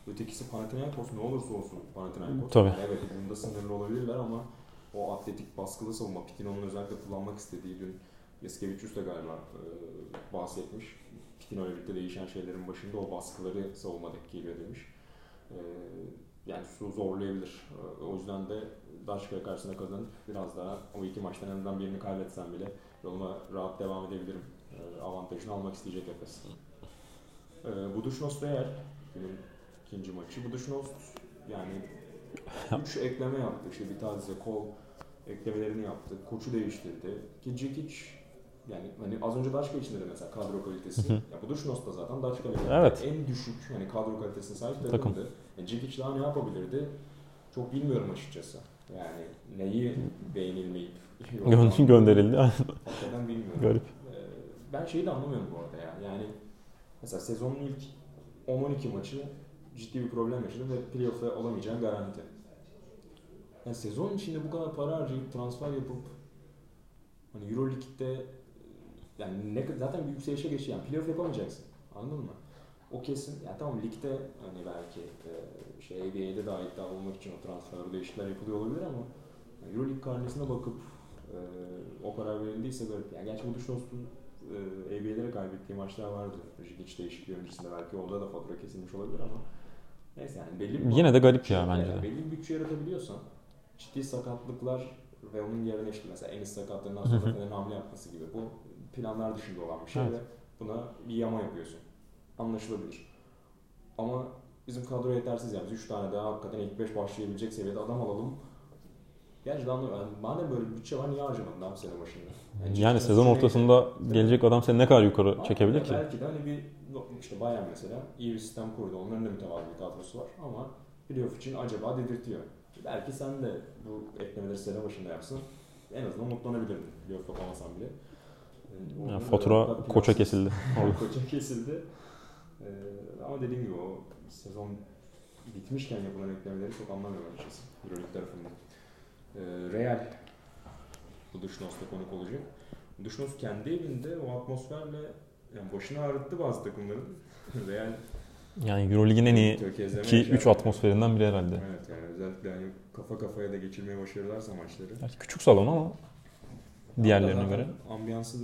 ötekisi Panathinaikos. Ne olursa olsun Panathinaikos. Tabii. Yani evet bunda sınırlı olabilirler ama o atletik baskılı savunma, Pitino'nun özellikle kullanmak istediği dün Yaskevicius da galiba e, bahsetmiş. Pitino ile birlikte değişen şeylerin başında o baskıları savunmadaki geliyor demiş. E, yani su zorlayabilir. E, O yüzden de Daşka'ya karşısında kazanıp biraz daha o iki maçtan en azından birini kaybetsem bile yoluma rahat devam edebilirim. E, avantajını almak isteyecek Efes. E, Buduşnos Real günün ikinci maçı. Buduşnos yani 3 ekleme yaptı. İşte Vitadze, Kol eklemelerini yaptı. Koçu değiştirdi. Ki Džikic yani hani az önce Daşka için de mesela kadro kalitesi. Hı hı. ya Buduşnos da zaten Daşka Evet. en düşük hani kadro kalitesine sahip Takım. takımdı. Yani Džikic daha ne yapabilirdi? Çok bilmiyorum açıkçası. Yani neyi beğenilmeyip Gö- gönderildi. Hakikaten bilmiyorum. Garip. Ee, ben şeyi de anlamıyorum bu arada ya. Yani mesela sezonun ilk 10-12 maçı ciddi bir problem yaşadı ve playoff'a olamayacağı garanti. Yani sezon içinde bu kadar para harcayıp transfer yapıp hani Euroleague'de yani ne, zaten bir yükselişe geçiyor. Yani playoff yapamayacaksın. Anladın mı? O kesin. Yani tamam ligde hani belki e, şey NBA'de daha iddia olmak için o transfer değişiklikler yapılıyor olabilir ama yani Euroleague karnesine bakıp e, o karar verildiyse garip. Yani gerçi bu Duşnos'un e, NBA'lere kaybettiği maçlar vardı. Hiç değişikliği öncesinde belki orada da fatura kesilmiş olabilir ama neyse yani belli bir Yine de garip ya yani bence de. Belli bir bütçe yaratabiliyorsan ciddi sakatlıklar ve onun yerine işte mesela Enis sakatlığından sonra. Fener'in hamle yapması gibi bu planlar dışında olan bir şey Evet. ve buna bir yama yapıyorsun. Anlaşılabilir. Ama bizim kadro yetersiz yani. Biz 3 tane daha hakikaten ilk 5 başlayabilecek seviyede adam alalım. Gerçekten anlamıyorum. Yani madem böyle bir bütçe var niye harcamadın abi sene başında? Yani ciddi sezon ortasında gelecek adam seni ne kadar yukarı çekebilir ki? Belki de hani bir işte Bayern mesela iyi bir sistem kurdu. Onların da mütevazı bir kadrosu var ama playoff için acaba dedirtiyor. Belki sen de bu eklemeleri sene başında yapsın. En azından mutlanabilirdin playoff yapamasan bile. Ee, Yani fatura plansız- koça kesildi. koça kesildi. Ee, ama dediğim gibi o sezon bitmişken yapılan eklemeleri çok anlamıyorum açıkçası. Euroleague tarafında. Ee, Real bu Duşnos'ta konuk olacak. Duşnos kendi evinde o atmosferle yani başını ağrıttı bazı takımların. Real Yani Euroleague'in en iyi tökezleme 2-3 yaşadı. atmosferinden biri herhalde. Evet yani özellikle hani kafa kafaya da geçirmeye başarırlarsa maçları. Gerçi küçük salon ama diğerlerine göre. Ambiyansı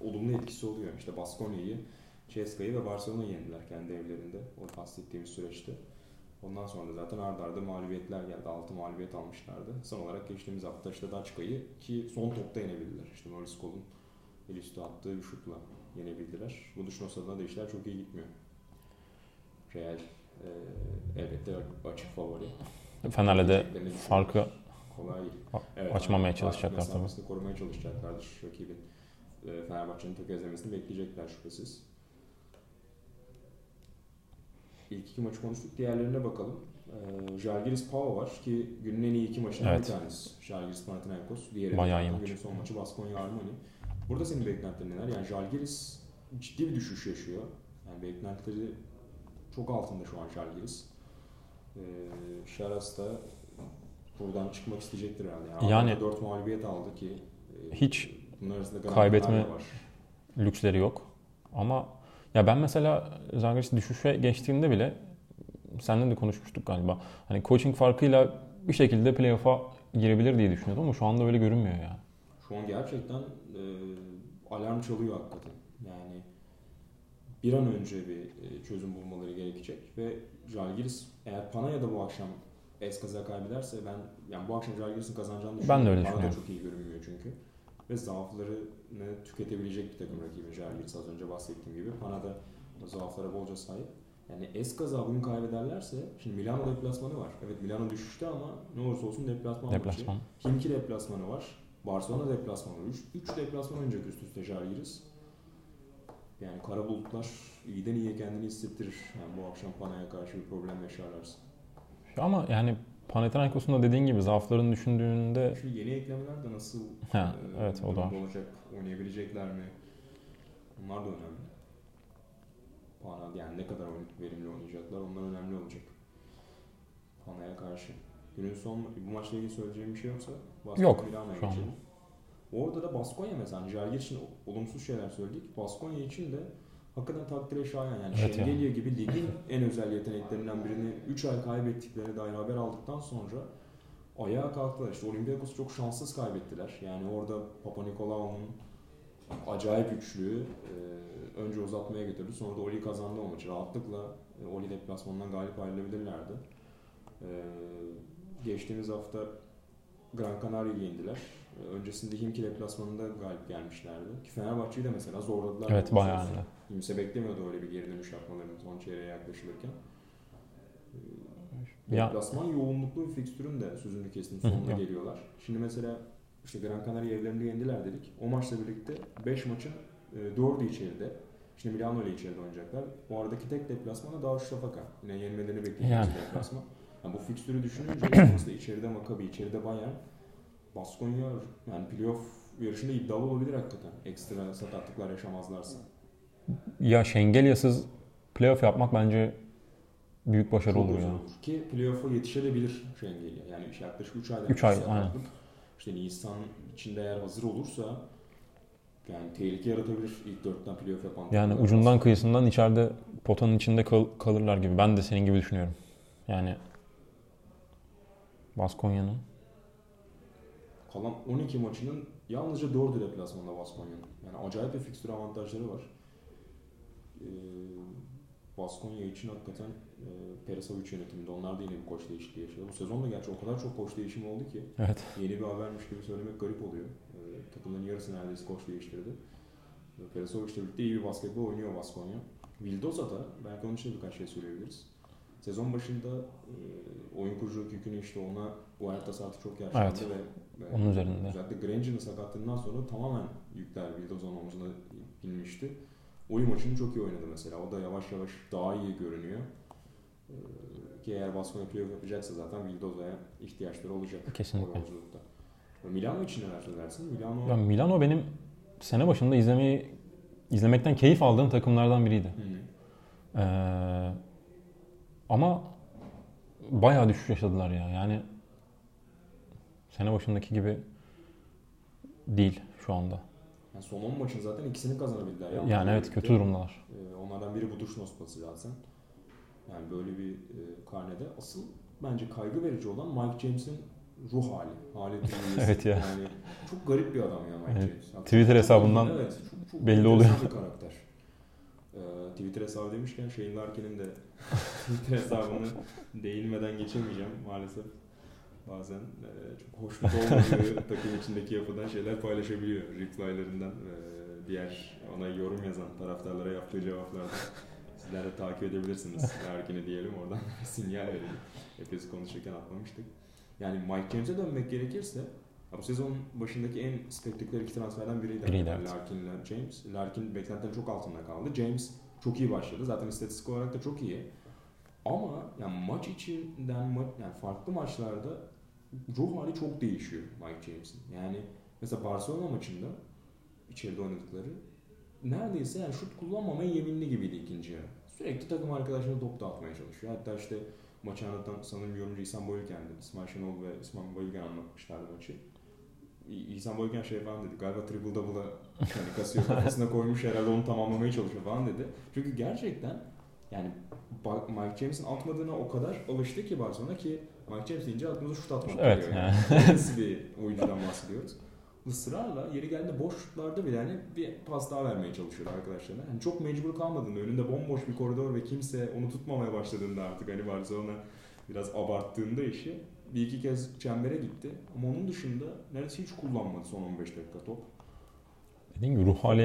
olumlu etkisi oluyor. İşte Baskonya'yı, Ceska'yı ve Barcelona'yı yendiler kendi evlerinde. O bahsettiğimiz süreçte. Ondan sonra da zaten ardarda arda mağlubiyetler geldi. 6 mağlubiyet almışlardı. Son olarak geçtiğimiz hafta işte Daçka'yı ki son topta yenebildiler. İşte Morris Cole'un el üstü attığı bir şutla yenebildiler. Bu Duşnos adına da işler çok iyi gitmiyor. Real e, elbette açık favori. Fener'le de farkı kolay değil. A- açmamaya çalışacaklar tabii. korumaya çalışacaklardır. Rakibin e, Fenerbahçe'nin tökezlemesini bekleyecekler şüphesiz. İlk iki maçı konuştuk. Diğerlerine bakalım. E, Žalgiris Pau var ki günün en iyi iki maçından Evet. bir tanesi. Žalgiris Panathinaikos. Diğeri Bayağı iyi maç. günün son maçı Baskonya Armani. Burada senin beklentilerin neler? Yani Žalgiris ciddi bir düşüş yaşıyor. Yani beklentileri çok altında şu an Žalgiris. E, Şaras da buradan çıkmak isteyecektir herhalde. Yani- Yani 4 mağlubiyet aldı ki e, Hiç kaybetme- lüksleri yok. Ama ya ben mesela Zalgiris düşüşe geçtiğinde bile seninle de konuşmuştuk galiba. Hani coaching farkıyla bir şekilde playoff'a girebilir diye düşünüyordum ama şu anda öyle görünmüyor ya. Şu an gerçekten e, alarm çalıyor hakikaten. Yani bir an önce bir e, çözüm bulmaları gerekecek ve Žalgiris eğer Panaya'da bu akşam Eskaza kaybederse ben yani bu akşam Jalgiris'in kazanacağını Ben de öyle Bana da düşünüyorum. çok iyi görünmüyor çünkü. Ve zaaflarını tüketebilecek bir takım rakibi Jalgiris az önce bahsettiğim gibi. Pana da zaaflara bolca sahip. Yani Eskaza bugün kaybederlerse şimdi Milano deplasmanı var. Evet Milano düşüşte ama ne olursa olsun deplasman. Deplasman. Himki deplasmanı var. Barcelona deplasmanı var. 3 deplasman oynayacak üst üste Jalgiris. Yani kara bulutlar iyiden iyiye kendini hissettirir. Yani bu akşam Pana'ya karşı bir problem yaşarlarsa. Ama yani Panathinaikos'un da dediğin gibi zaaflarını düşündüğünde Şu yeni eklemeler de nasıl Ha, e, evet, o da var. olacak? Oynayabilecekler mi? Bunlar da önemli. Pana yani ne kadar verimli oynayacaklar onlar önemli olacak. Pana'ya karşı. Günün son bu maçla ilgili söyleyeceğim bir şey yoksa Yok, şu an. geçelim. Orada da Baskonya mesela hani Jalgiris için olumsuz şeyler söyledik. Baskonya için de hakikaten takdire şayan yani Evet Şengelya gibi ligin en özel yeteneklerinden birini 3 ay kaybettiklerine dair haber aldıktan sonra ayağa kalktılar. İşte Olympiakos'u çok şanssız kaybettiler. Yani orada Papa Nikolaou'nun acayip üçlüğü e, önce uzatmaya götürdü. Sonra da Oli kazandı o maçı. Rahatlıkla e, Oli deplasmanından galip ayrılabilirlerdi. E, geçtiğimiz hafta Gran Canaria'yı yendiler. E, öncesinde Himki deplasmanında galip gelmişlerdi. Ki Fenerbahçe'yi de mesela zorladılar. evet bayağı. Kimse beklemiyordu öyle bir geri dönüş yapmalarını son çeyreğe yaklaşılırken. Ee, Ya- Deplasman yoğunluklu bir fikstürün de sözünü kestim hı, sonuna geliyorlar. Şimdi mesela işte Gran Canaria evlerinde yendiler dedik. O maçla birlikte 5 maçın 4'ü içeride. Şimdi Milano ile içeride oynayacaklar. Bu aradaki tek deplasman da Darüşşafaka. Yine yenmelerini beklediğimiz Yani. deplasman. Yani bu fikstürü düşününce aslında içeride Maccabi, içeride Bayern, Baskonya yani playoff yarışında iddialı olabilir hakikaten. Ekstra sakatlıklar yaşamazlarsa. Ya Şengelya'sız playoff yapmak bence büyük başarı Çok olur ya. olur. Ki playoff'a yetişebilir Şengeli. Yani yaklaşık 3 aydan Üç ay, bir aynen. İşte Nisan içinde eğer hazır olursa yani tehlike yaratabilir ilk dörtten playoff yapan. Yani ucundan kıyısından içeride potanın içinde kal- kalırlar gibi. Ben de senin gibi düşünüyorum. Yani Baskonya'nın Kalan 12 maçının yalnızca 4'ü deplasmanda Baskonya'nın. Yani acayip bir fikstür avantajları var. Ee, Baskonya için hakikaten e, Perisavic yönetiminde onlar da yine bir koç değişikliği yaşadı. Bu sezon da gerçi o kadar çok koç değişimi oldu ki evet yeni bir habermiş gibi söylemek garip oluyor. Ee, takımların yarısı neredeyse koç değiştirdi. Ee, Perisovic'le birlikte iyi bir basketbol oynuyor Baskonya. Vildoza da belki onun için birkaç şey söyleyebiliriz. Sezon başında e, oyun kuruculuk yükünü işte ona Huertas artık çok yaşlandı Evet. ve, ve onun üzerinde. özellikle Granger'ın sakatlığından sonra tamamen yükler Vildoza'nın omzuna binmişti. Oyun maçını çok iyi oynadı mesela. O da yavaş yavaş daha iyi görünüyor. Ee, ki eğer Baskonya playoff yapacaksa zaten Vildoza'ya ihtiyaçları olacak. Kesinlikle. Milano için neler söylersin? Milano Ya Milano benim sene başında izlemeyi izlemekten keyif aldığım takımlardan biriydi. Hı. Ee, ama bayağı düşüş yaşadılar ya. Yani sene başındaki gibi değil şu anda. Yani son 10 maçın zaten ikisini kazanabildiler. Yani, Yanlarla evet kötü durumdalar. Ee, onlardan biri bu Dušnos pası zaten. Yani böyle bir e, karnede. Asıl bence kaygı verici olan Mike James'in ruh hali. Hali. Evet ya. Yani çok garip bir adam ya Mike Evet. James. Yani Twitter hesabından evet, çok, çok belli oluyor. bir karakter. Ee, Twitter hesabı demişken Shane Larkin'in de Twitter hesabını değinmeden geçemeyeceğim maalesef. Bazen e, çok hoşnut olmadığı takım içindeki yapıdan şeyler paylaşabiliyor. Reply'larından e, diğer ona yorum yazan taraftarlara yaptığı cevaplarda. Sizler de takip edebilirsiniz. Larkin'i diyelim oradan sinyal verelim. Hepimiz konuşurken atlamıştık. Yani Mike James'e dönmek gerekirse ya bu sezon başındaki en spektaküler iki transferden biriydi. Biriydi, evet. Larkin ile James. Larkin beklentinin çok altında kaldı. James çok iyi başladı. Zaten istatistik olarak da çok iyi. Ama yani maç içinden yani farklı maçlarda ruh hali çok değişiyor Mike James'in. Yani mesela Barcelona maçında içeride oynadıkları neredeyse yani şut kullanmamaya yeminli gibiydi ikinci yarı. Sürekli takım arkadaşlarına top dağıtmaya çalışıyor. Hatta işte maçı anlatan sanırım yorumcu İhsan Boyülken'di. İsmail Şenol ve İsmail Boyülken anlatmışlardı maçı. İhsan Boyülken şey falan dedi. Galiba triple double'a yani kasıyor kafasına koymuş herhalde onu tamamlamaya çalışıyor falan dedi. Çünkü gerçekten yani Mike James'in atmadığına o kadar alıştı ki Barcelona ki Mike James deyince aklımıza şut atmak Evet, geliyor. yani. Nasıl bir oyuncudan bahsediyoruz? Israrla yeri geldiğinde boş şutlarda bile hani bir pas daha vermeye çalışıyor arkadaşlarına. Yani çok mecbur kalmadığında, önünde bomboş bir koridor ve kimse onu tutmamaya başladığında artık hani Barcelona biraz abarttığında işi bir iki kez çembere gitti. Ama onun dışında neredeyse hiç kullanmadı son 15 dakika top. Dediğim gibi ruh hali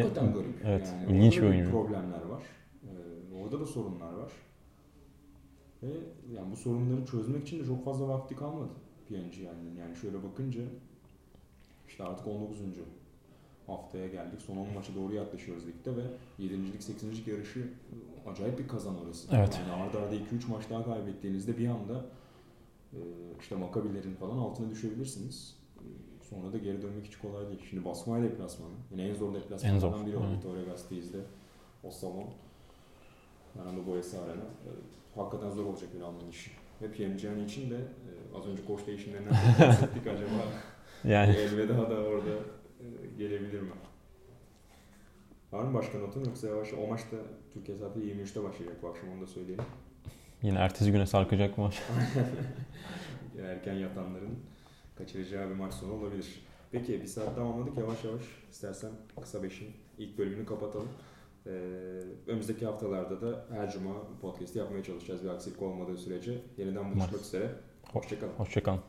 evet, yani ilginç bir oyuncu. problemler var. Ee, orada da sorunlar var. Ve yani bu sorunları çözmek için de çok fazla vakti kalmadı PNG yani. Yani şöyle bakınca işte artık 19. haftaya geldik. Son 10 maça doğru yaklaşıyoruz ligde ve 7. 8. yarışı acayip bir kazan orası. Evet. Yani arda arda 2-3 maç daha kaybettiğinizde bir anda işte Makabilerin falan altına düşebilirsiniz. E, Sonra da geri dönmek hiç kolay değil. Şimdi Basmaya deplasmanı. Yine en zor En deplasmanlardan zor, biri oldu. evet. Vittoria Gasteiz'de o salon. Fernando Boyası Arena. Hakikaten zor olacak bir Alman işi. Ve PMGN için de e, az önce koç değişimlerinden de bahsettik acaba Yani elveda da orada e, gelebilir mi? Var mı başka notun yoksa yavaş o maçta Türkiye saati 23'te başlayacak bu akşam onu da söyleyelim. Yine ertesi güne sarkacak maç. Erken yatanların kaçıracağı bir maç sonu olabilir. Peki bir saat tamamladık yavaş yavaş. İstersen kısa beşin ilk bölümünü kapatalım. Ee, önümüzdeki haftalarda da her cuma podcast yapmaya çalışacağız bir aksilik olmadığı sürece. Yeniden buluşmak Umarız. üzere. Hoşçakalın. Hoşçakalın.